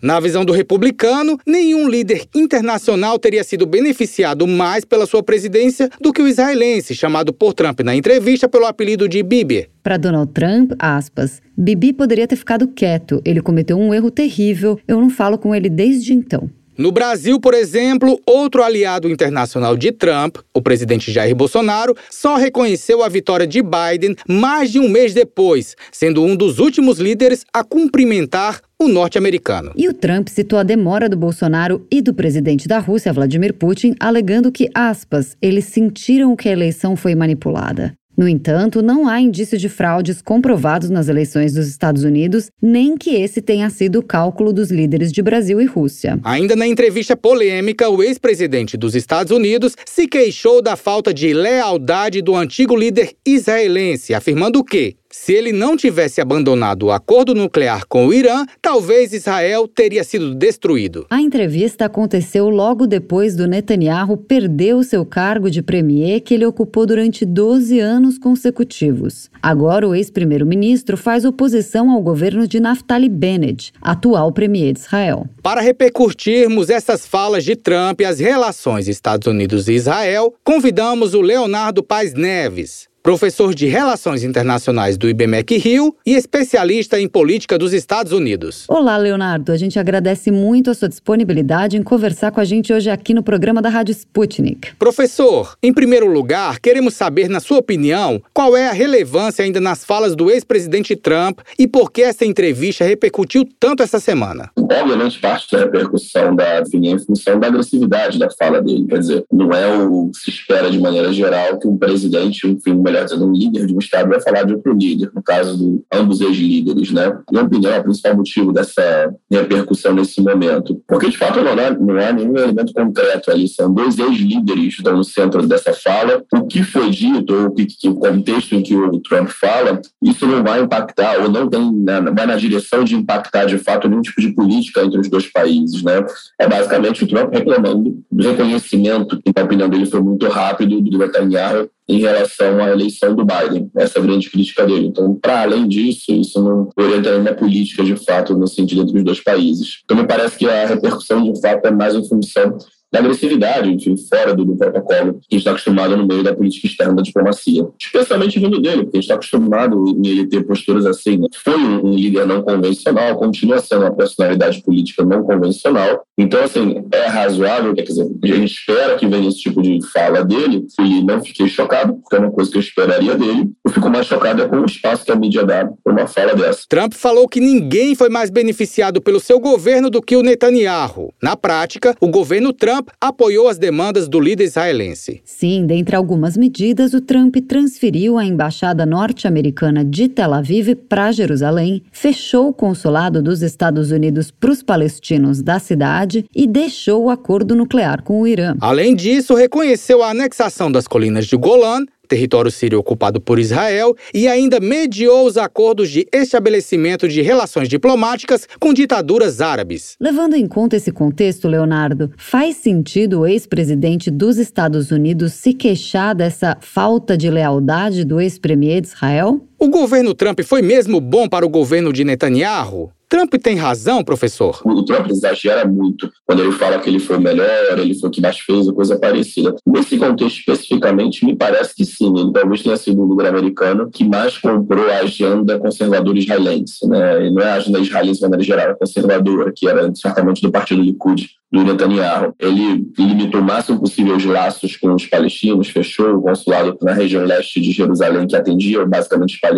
Na visão do republicano, nenhum líder internacional teria sido beneficiado mais pela sua presidência do que o israelense, chamado por Trump na entrevista pelo apelido de Bibi. Para Donald Trump, aspas, Bibi poderia ter ficado quieto. Ele cometeu um erro terrível. Eu não falo com ele desde então. No Brasil, por exemplo, outro aliado internacional de Trump, o presidente Jair Bolsonaro, só reconheceu a vitória de Biden mais de um mês depois, sendo um dos últimos líderes a cumprimentar o norte-americano. E o Trump citou a demora do Bolsonaro e do presidente da Rússia, Vladimir Putin, alegando que, aspas, eles sentiram que a eleição foi manipulada. No entanto, não há indício de fraudes comprovados nas eleições dos Estados Unidos, nem que esse tenha sido o cálculo dos líderes de Brasil e Rússia. Ainda na entrevista polêmica, o ex-presidente dos Estados Unidos se queixou da falta de lealdade do antigo líder israelense, afirmando que se ele não tivesse abandonado o acordo nuclear com o Irã, talvez Israel teria sido destruído. A entrevista aconteceu logo depois do Netanyahu perder o seu cargo de premier que ele ocupou durante 12 anos consecutivos. Agora, o ex-primeiro-ministro faz oposição ao governo de Naftali Bennett, atual premier de Israel. Para repercutirmos essas falas de Trump e as relações Estados Unidos e Israel, convidamos o Leonardo Paes Neves professor de Relações Internacionais do IBMEC Rio e especialista em política dos Estados Unidos. Olá, Leonardo. A gente agradece muito a sua disponibilidade em conversar com a gente hoje aqui no programa da Rádio Sputnik. Professor, em primeiro lugar, queremos saber, na sua opinião, qual é a relevância ainda nas falas do ex-presidente Trump e por que essa entrevista repercutiu tanto essa semana. Obviamente, parte da repercussão da vinha em função da agressividade da fala dele. Quer dizer, não é o que se espera de maneira geral que um presidente, enfim, um dizendo, um líder de um Estado vai falar de outro líder, no caso de ambos os líderes, né? Minha opinião, é o principal motivo dessa repercussão nesse momento. Porque, de fato, não há, não há nenhum elemento concreto ali, são dois ex-líderes estão no centro dessa fala. O que foi dito, ou que, que, o contexto em que o Trump fala, isso não vai impactar, ou não tem, né, vai na direção de impactar, de fato, nenhum tipo de política entre os dois países, né? É basicamente o Trump reclamando do reconhecimento, que, na opinião dele, foi muito rápido, do Netanyahu, em relação à eleição do Biden. Essa é grande crítica dele. Então, para além disso, isso não orienta nenhuma política de fato no sentido entre os dois países. Então, me parece que a repercussão de fato é mais em função da agressividade, enfim, fora do, do, protocolo que está acostumado no meio da política externa da diplomacia. Especialmente vindo dele, porque está acostumado em ele ter posturas assim. Né? Foi um, um, líder não convencional, continua sendo uma personalidade política não convencional. Então, assim, é razoável, quer dizer, a gente espera que venha esse tipo de fala dele, e não fiquei chocado, porque é uma coisa que eu esperaria dele. Eu fico mais chocado é com o espaço que a mídia dá por uma fala dessa. Trump falou que ninguém foi mais beneficiado pelo seu governo do que o Netanyahu. Na prática, o governo Trump Trump apoiou as demandas do líder israelense. Sim, dentre algumas medidas, o Trump transferiu a embaixada norte-americana de Tel Aviv para Jerusalém, fechou o consulado dos Estados Unidos para os palestinos da cidade e deixou o acordo nuclear com o Irã. Além disso, reconheceu a anexação das colinas de Golan território sírio ocupado por Israel, e ainda mediou os acordos de estabelecimento de relações diplomáticas com ditaduras árabes. Levando em conta esse contexto, Leonardo, faz sentido o ex-presidente dos Estados Unidos se queixar dessa falta de lealdade do ex-premier de Israel? O governo Trump foi mesmo bom para o governo de Netanyahu? Trump tem razão, professor? O Trump exagera muito quando ele fala que ele foi o melhor, ele foi o que mais fez, coisa parecida. Nesse contexto especificamente, me parece que sim. Ele talvez tenha sido o líder americano que mais comprou a agenda conservadora israelense. Né? E não é a agenda israelense de maneira geral, é conservadora, que era certamente do partido Likud do Netanyahu. Ele limitou o máximo possível os laços com os palestinos, fechou o consulado na região leste de Jerusalém, que atendia basicamente os palestinos.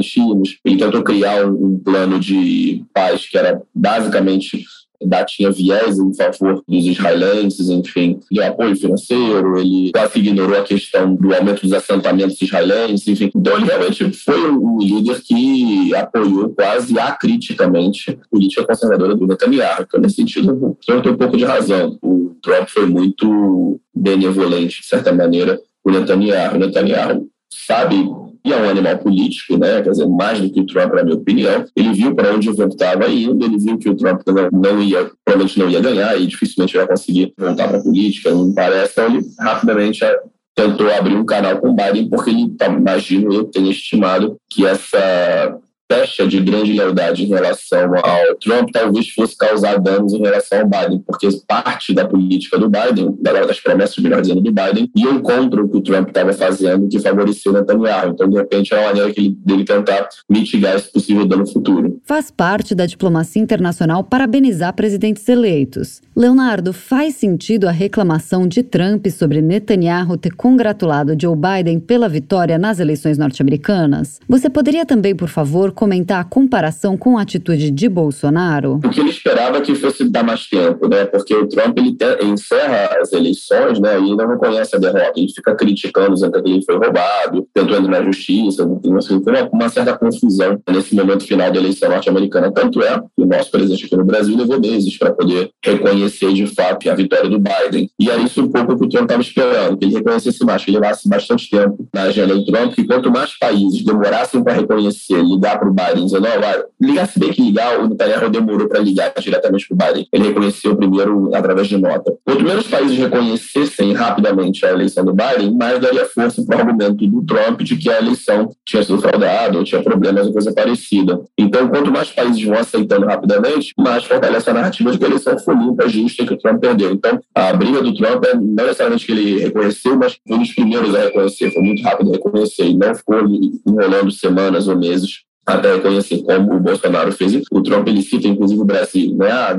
Ele tentou criar um, plano de paz que era basicamente da tinha viés em favor dos israelenses, enfim, deu apoio financeiro, ele quase ignorou a questão do aumento dos assentamentos israelenses, enfim. Então ele realmente foi um líder que apoiou quase acriticamente a política conservadora do Netanyahu. Então, nesse sentido, eu tenho um pouco de razão. O Trump foi muito benevolente, de certa maneira, o Netanyahu. O Netanyahu sabe e é um animal político, né? quer dizer, mais do que o Trump, na minha opinião. Ele viu para onde o vento estava indo, ele viu que o Trump não, ia, provavelmente não ia ganhar e dificilmente ia conseguir voltar para a política, não parece. Então, ele rapidamente tentou abrir um canal com o Biden, porque ele, imagino eu, tenha estimado que essa pecha de grande lealdade em relação ao Trump talvez fosse causar danos em relação ao Biden, porque parte da política do Biden, das promessas, melhor dizendo, do Biden, iam contra o que o Trump estava fazendo, que favoreceu Netanyahu. Então, de repente, é uma maneira que ele, dele tentar mitigar esse possível dano futuro. Faz parte da diplomacia internacional parabenizar presidentes eleitos. Leonardo, faz sentido a reclamação de Trump sobre Netanyahu ter congratulado Joe Biden pela vitória nas eleições norte-americanas? Você poderia também, por favor, comentar a comparação com a atitude de Bolsonaro? O que ele esperava que fosse dar mais tempo, né? Porque o Trump ele te, encerra as eleições, né? E não conhece a derrota. Ele fica criticando dizendo que ele foi roubado, tentou entrar na justiça, assim, uma, certa confusão nesse momento final da eleição norte-americana. Tanto é que o nosso presidente aqui no Brasil levou meses para poder reconhecer de fato a vitória do Biden. E era isso um pouco que o Trump estava esperando, que ele reconhecesse mais, que levasse bastante tempo na agenda do Trump, que quanto mais países demorassem para reconhecer, ligar para o Biden dizendo, ó, vai, ligar se bem que ligar, o Netanyahu demorou para ligar diretamente para o Biden. Ele reconheceu primeiro através de nota. Quanto menos países reconhecessem rapidamente a eleição do Biden, mais daria força para o argumento do Trump de que a eleição tinha sido fraudada ou tinha problemas ou coisa parecida. Então, quanto mais países vão aceitando rapidamente, mais fortalece a narrativa de que a eleição foi limpa, justa e que o Trump perdeu. Então, a briga do Trump é não necessariamente que ele reconheceu, mas foi um dos primeiros a reconhecer, foi muito rápido a reconhecer e não ficou enrolando semanas ou meses até reconhecer como o Bolsonaro fez. O Trump ele cita inclusive o Brasil, né? Ah,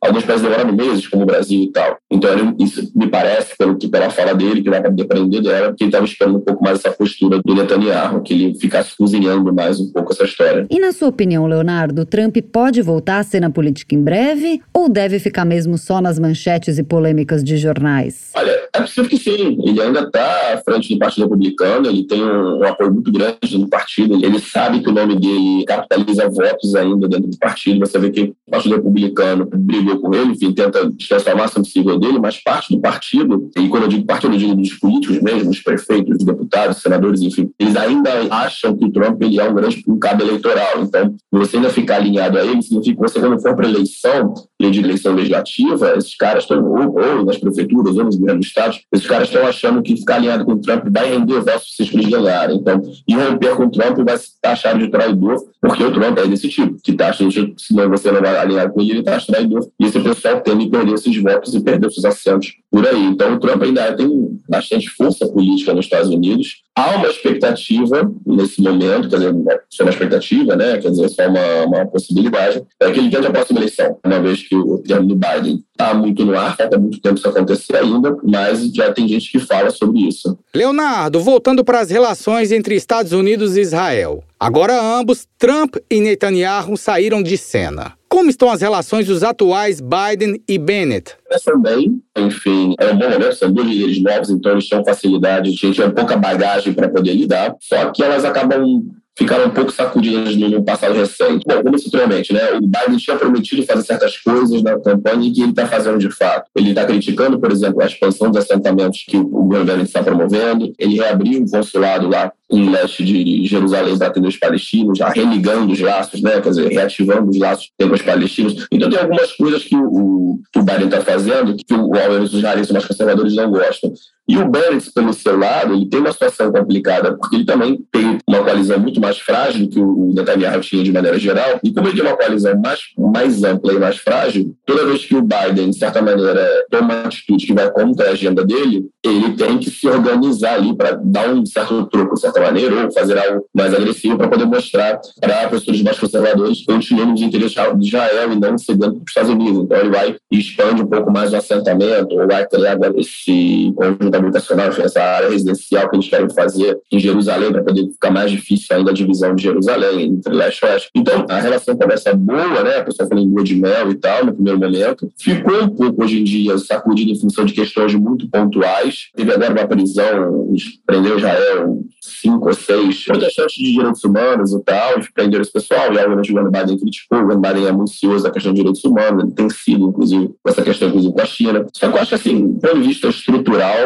alguns países demoraram meses, como o Brasil e tal. Então ele, isso me parece, pelo que pela fala dele, que dá para depender dela, que ele estava esperando um pouco mais essa postura do Netanyahu, que ele ficasse cozinhando mais um pouco essa história. E na sua opinião, Leonardo, Trump pode voltar a ser na política em breve ou deve ficar mesmo só nas manchetes e polêmicas de jornais? Olha, é possível que sim. Ele ainda está à frente do Partido Republicano, ele tem um, um apoio muito grande no partido, ele sabe que o nome dele capitaliza votos ainda dentro do partido. Você vê que o Partido Republicano brigou com ele, enfim, tenta transformar o máximo possível dele, mas parte do partido, e quando eu digo partido, eu digo dos políticos mesmo, dos prefeitos, dos deputados, senadores, enfim, eles ainda acham que o Trump ele é um grande cabo eleitoral. Então, você ainda ficar alinhado a ele significa que você, quando for para eleição, de eleição legislativa, esses caras estão, ou, ou nas prefeituras, ou nos governos do Estado, esses caras estão achando que ficar alinhado com o Trump vai render votos se vocês ganharem. Então, e romper com o Trump vai taxar de traidor porque o Trump é desse tipo, que taxa, se você não vai alinhar com ele, ele taxa traidor. E esse pessoal tende a perder esses votos e perder seus assentos por aí. Então, o Trump ainda tem bastante força política nos Estados Unidos. Há uma expectativa nesse momento, quer dizer, só uma expectativa, né? Quer dizer, só uma, uma possibilidade, é que ele tente a próxima eleição, uma vez que o termo do Biden está muito no ar, falta muito tempo isso acontecer ainda, mas já tem gente que fala sobre isso. Leonardo, voltando para as relações entre Estados Unidos e Israel. Agora ambos, Trump e Netanyahu, saíram de cena. Como estão as relações dos atuais Biden e Bennett? Começam bem, enfim, é bom momento, são dois líderes novos, então eles tinham facilidade, a gente tinha pouca bagagem para poder lidar, só que elas acabam ficaram um pouco sacudidas no passado recente. Bom, como anteriormente, né? O Biden tinha prometido fazer certas coisas na campanha e que ele está fazendo de fato. Ele está criticando, por exemplo, a expansão dos assentamentos que o governo está promovendo. Ele reabriu um consulado lá em leste de Jerusalém atender os palestinos, já religando os laços, né? quer dizer, reativando os laços com os palestinos. Então tem algumas coisas que o, o Biden está fazendo que o, os israelenses mais conservadores não gostam. E o Bennett, pelo seu lado, ele tem uma situação complicada, porque ele também tem uma coalizão muito mais frágil que o Netanyahu tinha de maneira geral. E como ele tem uma coalizão mais, mais ampla e mais frágil, toda vez que o Biden, de certa maneira, toma uma atitude que vai contra a agenda dele, ele tem que se organizar ali para dar um certo troco, de certa maneira, ou fazer algo mais agressivo para poder mostrar para pessoas mais conservadores continuando os interesses de Israel e não cedendo para os Estados Unidos. Então ele vai e expande um pouco mais o assentamento, ou vai criar esse conjunto habitacional, essa área residencial que eles querem fazer em Jerusalém para poder ficar mais difícil ainda a divisão de Jerusalém entre leste e oeste. Então a relação começa boa, né? A pessoa falando em lua de mel e tal, no primeiro momento. Ficou um pouco hoje em dia sacudida em função de questões muito pontuais. Teve agora uma prisão, prendeu Israel cinco ou seis protestantes de direitos humanos e tal, e prenderam esse pessoal, e obviamente o Joe Biden criticou, o Joe Biden é muito cioso da questão de direitos humanos, ele tem sido, inclusive, com essa questão, inclusive, com a China. Só que eu acho que, assim, do ponto de vista estrutural,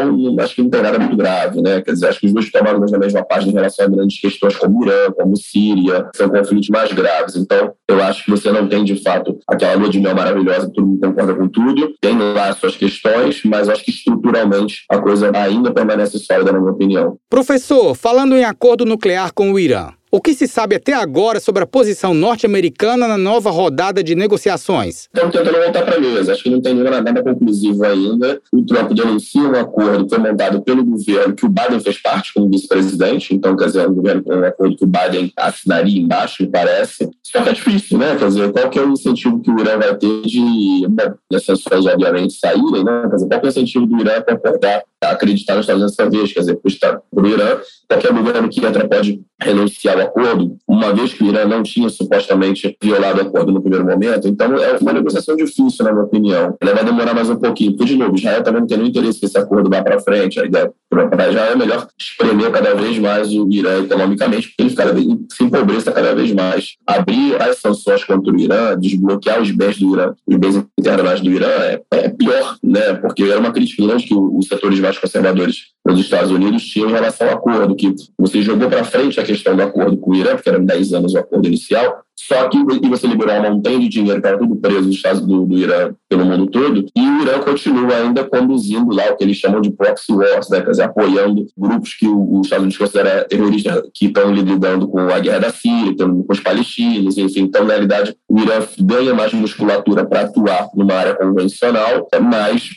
acho que não tem nada muito grave, né? Quer dizer, acho que os dois tomaram na mesma página em relação a grandes questões como Irã, como Síria, são conflitos mais graves. Então, eu acho que você não tem, de fato, aquela lua de mel maravilhosa, todo mundo concorda com tudo, tem lá as suas questões, mas acho que estruturalmente a coisa ainda permanece sólida, na minha opinião. Professor, falando em acordo nuclear com o Irã, o que se sabe até agora sobre a posição norte-americana na nova rodada de negociações? Estamos tentando voltar para a mesa. Acho que não tem nada conclusivo ainda. O Trump denuncia um acordo que foi montado pelo governo, que o Biden fez parte como vice-presidente. Então, quer dizer, um governo um acordo que o Biden assinaria embaixo, me parece. Só que é difícil, né? Quer dizer, qual que é o incentivo que o Irã vai ter de, bom, as sanções, obviamente, saírem, né? Quer dizer, qual que é o incentivo do Irã para acordar, acreditar nos Estados Unidos dessa vez? Quer dizer, para o Irã, qualquer governo que entra pode renunciar ao acordo, uma vez que o Irã não tinha supostamente violado o acordo no primeiro momento. Então, é uma negociação difícil, na minha opinião. Ela vai demorar mais um pouquinho, porque, de novo, Israel também não tem nenhum interesse que esse acordo vá para frente. A ideia para Israel é melhor espremer cada vez mais o Irã economicamente, porque ele fica, se empobreça cada vez mais. Abrir as sanções contra o Irã, desbloquear os bens do Irã, os bens internacionais do Irã, é, é pior, né? porque era uma crítica grande que os setores mais conservadores nos Estados Unidos tinham em relação ao acordo, que você jogou para frente a questão do acordo com o Irã, porque eram 10 anos o acordo inicial, só que e você liberou uma montanha de dinheiro que estava tudo preso nos Estados do, do Irã pelo mundo todo, e o Irã continua ainda conduzindo lá o que eles chamam de proxy wars, né? quer dizer, apoiando grupos que os Estados Unidos considera terroristas que estão lidando com a guerra da Síria, com os palestinos, enfim. Então, na realidade, o Irã ganha mais musculatura para atuar numa área convencional, mas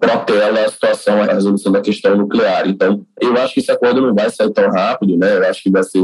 protela a situação, a resolução da questão nuclear. Então, eu acho que esse acordo não vai sair tão rápido, né? Eu acho que vai ser,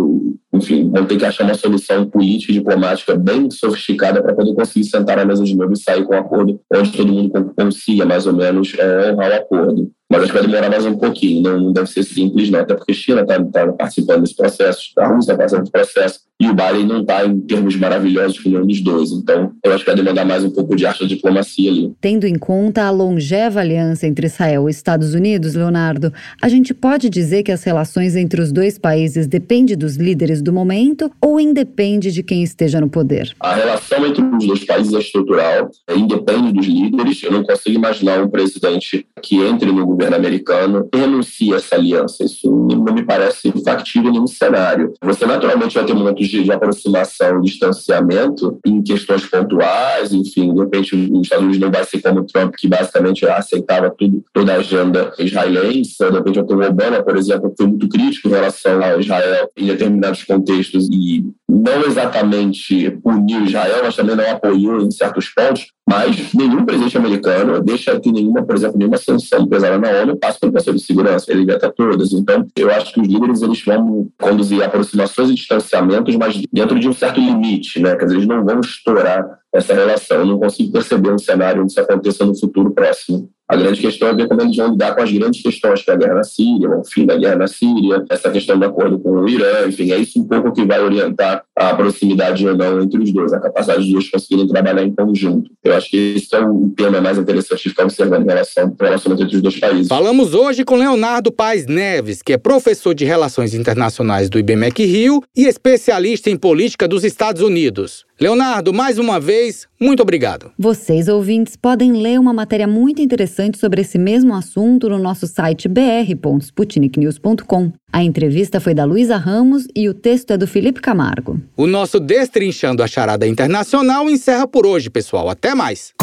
enfim, vão ter que achar uma solução política e diplomática bem sofisticada para poder conseguir sentar na mesa de novo e sair com um acordo onde todo mundo consiga, mais ou menos, é, honrar o acordo. Mas acho que vai demorar mais um pouquinho, não, não deve ser simples, não, até porque a China está tá participando desse processo, a Rússia está participando desse processo, e o Biden não está em termos maravilhosos com nenhum dos dois. Então, eu acho que vai demandar mais um pouco de arte da diplomacia ali. Tendo em conta a longeva aliança entre Israel e Estados Unidos, Leonardo, a gente pode dizer que as relações entre os dois países dependem dos líderes do momento ou independe de quem esteja no poder? A relação entre os dois países é estrutural, é independe dos líderes. Eu não consigo imaginar um presidente que entre no governo americano renuncie essa aliança. Isso não me parece factível em nenhum cenário. Você naturalmente vai ter momentos de, de aproximação, distanciamento em questões pontuais, enfim, de repente os Estados Unidos não vai ser como o Trump, que basicamente aceitava tudo, toda a agenda israelense. De repente, o Obama, por exemplo, foi muito crítico em relação a Israel em determinados contextos e não exatamente puniu Israel, mas também não apoiou em certos pontos. Mas nenhum presidente americano deixa que nenhuma, por exemplo, nenhuma sanção pesada na ONU passe pelo Conselho de Segurança. Ele veta todas. Então, eu acho que os líderes eles vão conduzir aproximações e distanciamentos, mas dentro de um certo limite, né? Quer dizer, eles não vão estourar essa relação. Eu não consigo perceber um cenário onde isso aconteça no futuro próximo. A grande questão é ver como eles vão lidar com as grandes questões, que é a guerra na Síria, o fim da guerra na Síria, essa questão do acordo com o Irã, enfim, é isso um pouco que vai orientar a proximidade ou não entre os dois, a capacidade dos dois conseguirem trabalhar em conjunto. Eu acho que esse é o tema mais interessante de ficar observando em relação ao relacionamento entre os dois países. Falamos hoje com Leonardo Paes Neves, que é professor de Relações Internacionais do IBMEC Rio e especialista em política dos Estados Unidos. Leonardo, mais uma vez, muito obrigado. Vocês, ouvintes, podem ler uma matéria muito interessante sobre esse mesmo assunto no nosso site br.sputniknews.com. A entrevista foi da Luísa Ramos e o texto é do Felipe Camargo. O nosso Destrinchando a Charada Internacional encerra por hoje, pessoal. Até mais.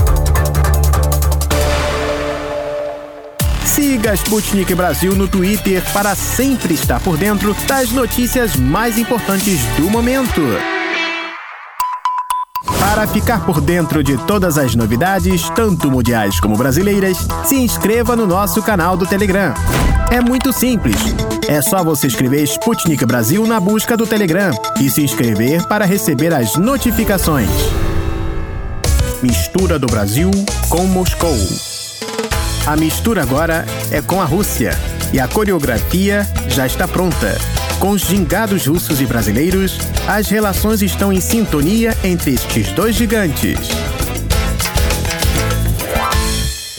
Siga Sputnik Brasil no Twitter para sempre estar por dentro das notícias mais importantes do momento. Para ficar por dentro de todas as novidades, tanto mundiais como brasileiras, se inscreva no nosso canal do Telegram. É muito simples. É só você escrever Sputnik Brasil na busca do Telegram e se inscrever para receber as notificações. Mistura do Brasil com Moscou. A mistura agora é com a Rússia e a coreografia já está pronta. Com os gingados russos e brasileiros, as relações estão em sintonia entre estes dois gigantes.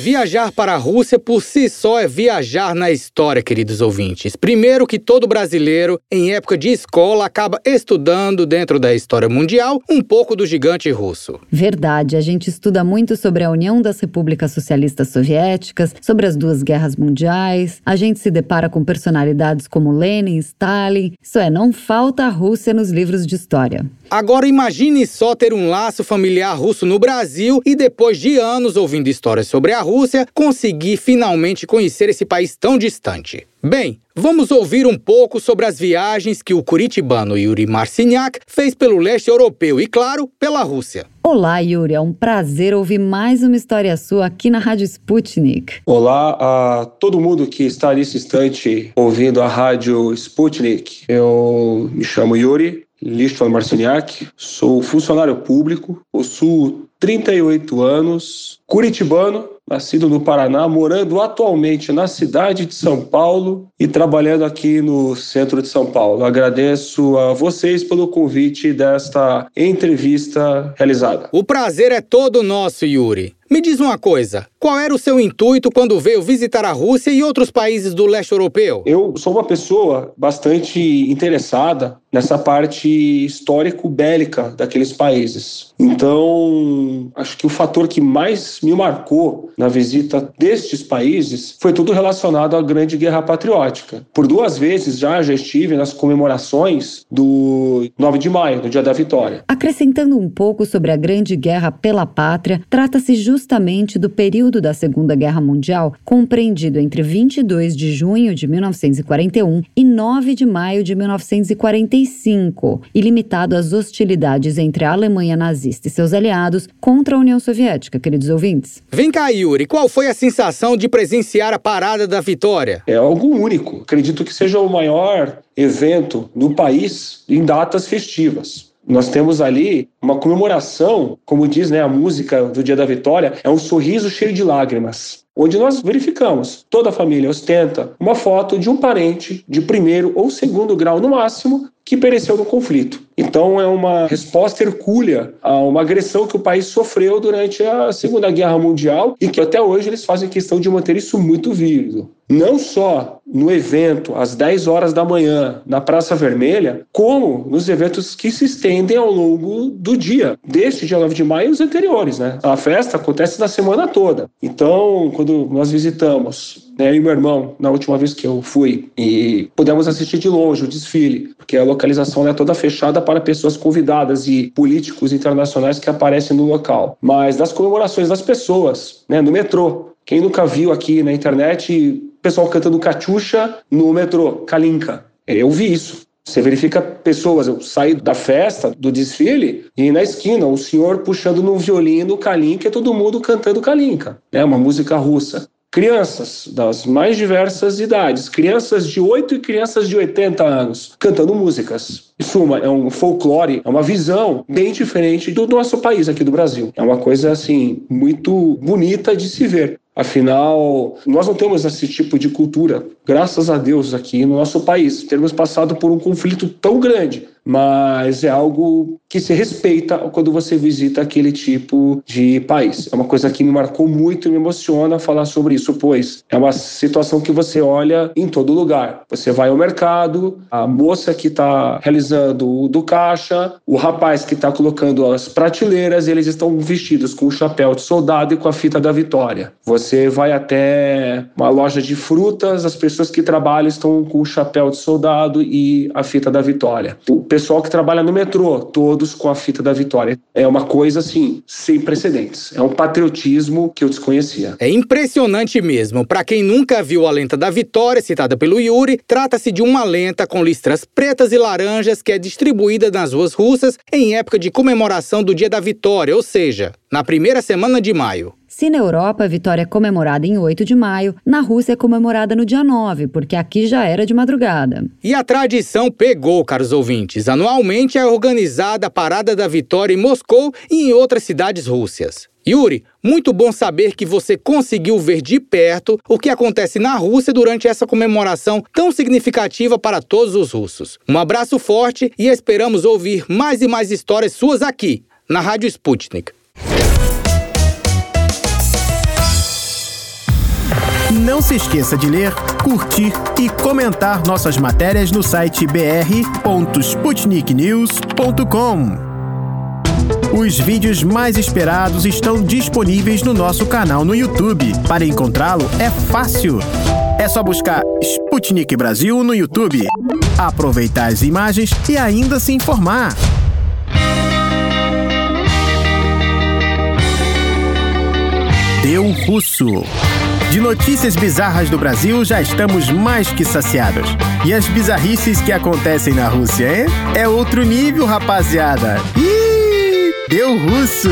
Viajar para a Rússia por si só é viajar na história, queridos ouvintes. Primeiro que todo brasileiro, em época de escola, acaba estudando dentro da história mundial um pouco do gigante russo. Verdade, a gente estuda muito sobre a União das Repúblicas Socialistas Soviéticas, sobre as duas guerras mundiais. A gente se depara com personalidades como Lenin, Stalin. Isso é, não falta a Rússia nos livros de história. Agora imagine só ter um laço familiar russo no Brasil e depois de anos ouvindo histórias sobre a Rússia, conseguir finalmente conhecer esse país tão distante. Bem, vamos ouvir um pouco sobre as viagens que o curitibano Yuri Marciniak fez pelo leste europeu e, claro, pela Rússia. Olá, Yuri. É um prazer ouvir mais uma história sua aqui na Rádio Sputnik. Olá a todo mundo que está nesse instante ouvindo a Rádio Sputnik. Eu me chamo Yuri, Listvan Marciniak, sou funcionário público, possuo 38 anos, curitibano, nascido no Paraná, morando atualmente na cidade de São Paulo e trabalhando aqui no centro de São Paulo. Agradeço a vocês pelo convite desta entrevista realizada. O prazer é todo nosso, Yuri. Me diz uma coisa, qual era o seu intuito quando veio visitar a Rússia e outros países do leste europeu? Eu sou uma pessoa bastante interessada nessa parte histórico-bélica daqueles países. Então, acho que o fator que mais me marcou na visita destes países foi tudo relacionado à Grande Guerra Patriótica. Por duas vezes já já estive nas comemorações do 9 de maio, do Dia da Vitória. Acrescentando um pouco sobre a Grande Guerra pela Pátria, trata-se justamente do período da Segunda Guerra Mundial, compreendido entre 22 de junho de 1941 e 9 de maio de 1945, e limitado às hostilidades entre a Alemanha nazista e seus aliados contra a União Soviética, queridos ouvintes. Vem cá, Yuri, qual foi a sensação de presenciar a Parada da Vitória? É algo único. Acredito que seja o maior evento no país em datas festivas. Nós temos ali uma comemoração, como diz né, a música do Dia da Vitória, é um sorriso cheio de lágrimas, onde nós verificamos toda a família ostenta uma foto de um parente de primeiro ou segundo grau no máximo que pereceu no conflito. Então é uma resposta hercúlea a uma agressão que o país sofreu durante a Segunda Guerra Mundial e que até hoje eles fazem questão de manter isso muito vívido. Não só no evento às 10 horas da manhã na Praça Vermelha, como nos eventos que se estendem ao longo do dia, deste dia 9 de maio e os anteriores, né? A festa acontece na semana toda. Então, quando nós visitamos, né, e meu irmão, na última vez que eu fui, e pudemos assistir de longe o desfile, porque a localização é toda fechada para pessoas convidadas e políticos internacionais que aparecem no local. Mas das comemorações das pessoas, né, no metrô, quem nunca viu aqui na internet pessoal cantando Catiuxa no metrô, Kalinka? Eu vi isso. Você verifica pessoas, eu saí da festa, do desfile, e na esquina, o senhor puxando no violino Kalinka e todo mundo cantando Kalinka, né? uma música russa. Crianças das mais diversas idades, crianças de 8 e crianças de 80 anos, cantando músicas. Em suma, é um folclore, é uma visão bem diferente do nosso país aqui do Brasil. É uma coisa, assim, muito bonita de se ver. Afinal, nós não temos esse tipo de cultura, graças a Deus, aqui no nosso país. Termos passado por um conflito tão grande, mas é algo que se respeita quando você visita aquele tipo de país. É uma coisa que me marcou muito e me emociona falar sobre isso, pois é uma situação que você olha em todo lugar. Você vai ao mercado, a moça que está realizando o do caixa, o rapaz que está colocando as prateleiras, eles estão vestidos com o chapéu de soldado e com a fita da vitória. Você vai até uma loja de frutas, as pessoas que trabalham estão com o chapéu de soldado e a fita da vitória. O pessoal que trabalha no metrô, todos com a fita da vitória. É uma coisa assim, sem precedentes. É um patriotismo que eu desconhecia. É impressionante mesmo. Para quem nunca viu a lenta da vitória, citada pelo Yuri, trata-se de uma lenta com listras pretas e laranjas que é distribuída nas ruas russas em época de comemoração do Dia da Vitória, ou seja, na primeira semana de maio. Se na Europa a vitória é comemorada em 8 de maio, na Rússia é comemorada no dia 9, porque aqui já era de madrugada. E a tradição pegou, caros ouvintes. Anualmente é organizada a Parada da Vitória em Moscou e em outras cidades rússias. Yuri, muito bom saber que você conseguiu ver de perto o que acontece na Rússia durante essa comemoração tão significativa para todos os russos. Um abraço forte e esperamos ouvir mais e mais histórias suas aqui, na Rádio Sputnik. Não se esqueça de ler, curtir e comentar nossas matérias no site br.sputniknews.com. Os vídeos mais esperados estão disponíveis no nosso canal no YouTube. Para encontrá-lo é fácil. É só buscar Sputnik Brasil no YouTube, aproveitar as imagens e ainda se informar. Deu Russo. De notícias bizarras do Brasil já estamos mais que saciados. E as bizarrices que acontecem na Rússia, hein? É outro nível, rapaziada. Ih, deu russo.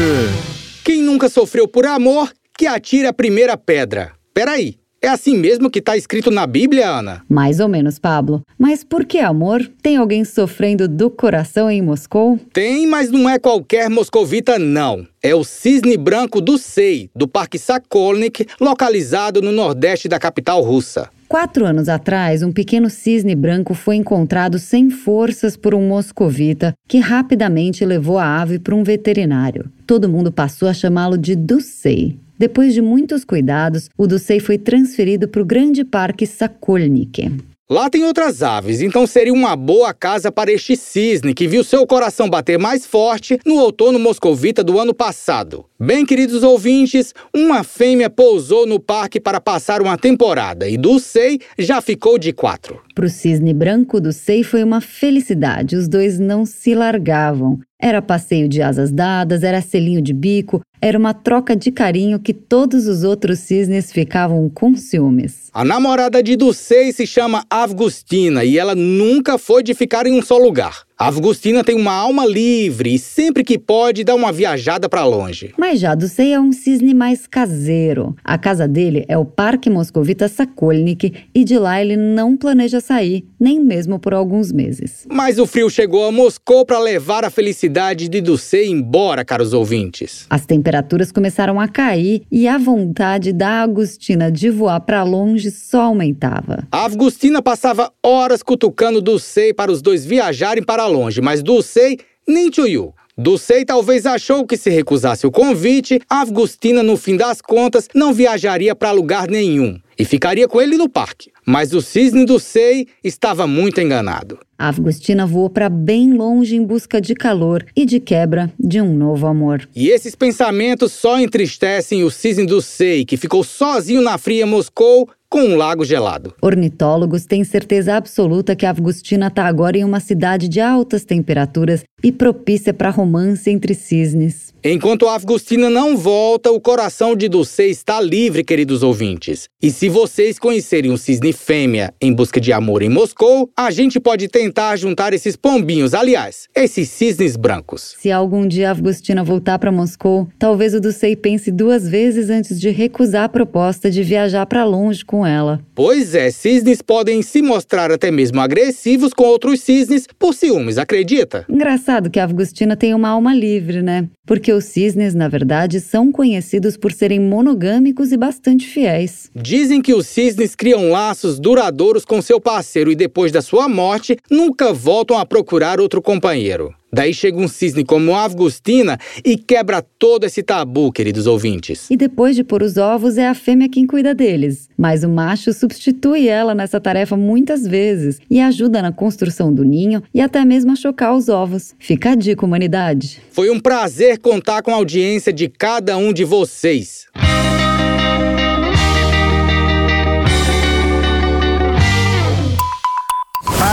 Quem nunca sofreu por amor, que atire a primeira pedra. Peraí, é assim mesmo que tá escrito na Bíblia, Ana? Mais ou menos, Pablo. Mas por que amor? Tem alguém sofrendo do coração em Moscou? Tem, mas não é qualquer moscovita, não. É o cisne branco do SEI, do Parque Sakolnik, localizado no nordeste da capital russa. Quatro anos atrás, um pequeno cisne branco foi encontrado sem forças por um moscovita que rapidamente levou a ave para um veterinário. Todo mundo passou a chamá-lo de Ducey. Depois de muitos cuidados, o Ducey foi transferido para o grande parque Sakolnik. Lá tem outras aves, então seria uma boa casa para este cisne que viu seu coração bater mais forte no outono moscovita do ano passado. Bem, queridos ouvintes, uma fêmea pousou no parque para passar uma temporada e Dulcei já ficou de quatro. Para o cisne branco, Dulcei foi uma felicidade. Os dois não se largavam. Era passeio de asas dadas, era selinho de bico, era uma troca de carinho que todos os outros cisnes ficavam com ciúmes. A namorada de Dulcei se chama Avgustina e ela nunca foi de ficar em um só lugar. A Avgustina tem uma alma livre e sempre que pode dá uma viajada para longe. Mas já Dulcei é um cisne mais caseiro. A casa dele é o Parque Moscovita Sakolnik e de lá ele não planeja sair, nem mesmo por alguns meses. Mas o frio chegou a Moscou para levar a felicidade de Dulcei embora, caros ouvintes. As temperaturas começaram a cair e a vontade da Agustina de voar para longe só aumentava. A Avgustina passava horas cutucando Dulcei para os dois viajarem para longe, mas Dulcei nem tchuiu. Dulcei talvez achou que se recusasse o convite, a Avgustina, no fim das contas, não viajaria para lugar nenhum e ficaria com ele no parque. Mas o cisne Dulcei estava muito enganado. A Avgustina voou para bem longe em busca de calor e de quebra de um novo amor. E esses pensamentos só entristecem o cisne Dulcei, que ficou sozinho na fria Moscou com um lago gelado. Ornitólogos têm certeza absoluta que a Avgustina está agora em uma cidade de altas temperaturas e propícia para romance entre cisnes. Enquanto a Avgustina não volta, o coração de Dulcei está livre, queridos ouvintes. E se vocês conhecerem um cisne fêmea em busca de amor em Moscou, a gente pode tentar juntar esses pombinhos, aliás, esses cisnes brancos. Se algum dia a Avgustina voltar para Moscou, talvez o Dulcei pense duas vezes antes de recusar a proposta de viajar para longe com ela. Pois é, cisnes podem se mostrar até mesmo agressivos com outros cisnes por ciúmes, acredita? Engraçado que a Avgustina tem uma alma livre, né? Porque os cisnes, na verdade, são conhecidos por serem monogâmicos e bastante fiéis. Dizem que os cisnes criam laços duradouros com seu parceiro e depois da sua morte nunca voltam a procurar outro companheiro. Daí chega um cisne como a Avgustina e quebra todo esse tabu, queridos ouvintes. E depois de pôr os ovos, é a fêmea quem cuida deles. Mas o macho substitui ela nessa tarefa muitas vezes e ajuda na construção do ninho e até mesmo a chocar os ovos. Fica a dica, humanidade. Foi um prazer contar com a audiência de cada um de vocês.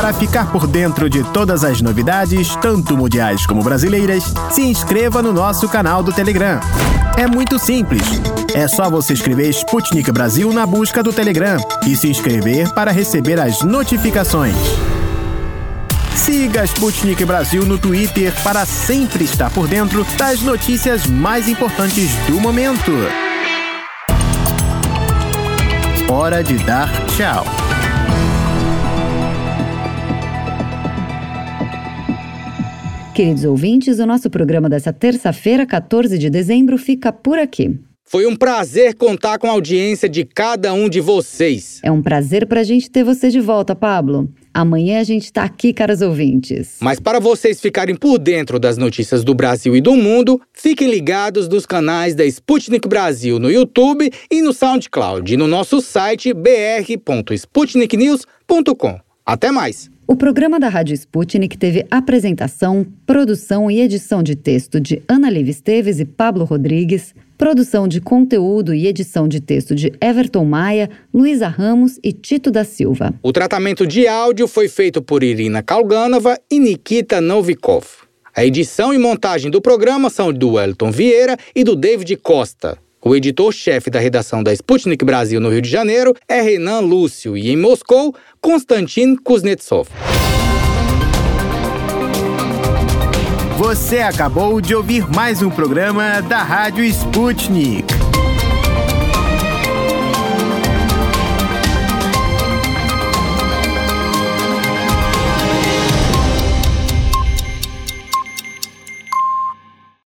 Para ficar por dentro de todas as novidades, tanto mundiais como brasileiras, se inscreva no nosso canal do Telegram. É muito simples. É só você escrever Sputnik Brasil na busca do Telegram e se inscrever para receber as notificações. Siga Sputnik Brasil no Twitter para sempre estar por dentro das notícias mais importantes do momento. Hora de dar tchau. Queridos ouvintes, o nosso programa dessa terça-feira, 14 de dezembro, fica por aqui. Foi um prazer contar com a audiência de cada um de vocês. É um prazer pra gente ter você de volta, Pablo. Amanhã a gente está aqui, caros ouvintes. Mas para vocês ficarem por dentro das notícias do Brasil e do mundo, fiquem ligados nos canais da Sputnik Brasil no YouTube e no SoundCloud e no nosso site br.sputniknews.com. Até mais! O programa da Rádio Sputnik teve apresentação, produção e edição de texto de Ana Liv Esteves e Pablo Rodrigues, produção de conteúdo e edição de texto de Everton Maia, Luísa Ramos e Tito da Silva. O tratamento de áudio foi feito por Irina Kalganova e Nikita Novikov. A edição e montagem do programa são do Elton Vieira e do David Costa. O editor-chefe da redação da Sputnik Brasil no Rio de Janeiro é Renan Lúcio e em Moscou, Konstantin Kuznetsov. Você acabou de ouvir mais um programa da Rádio Sputnik.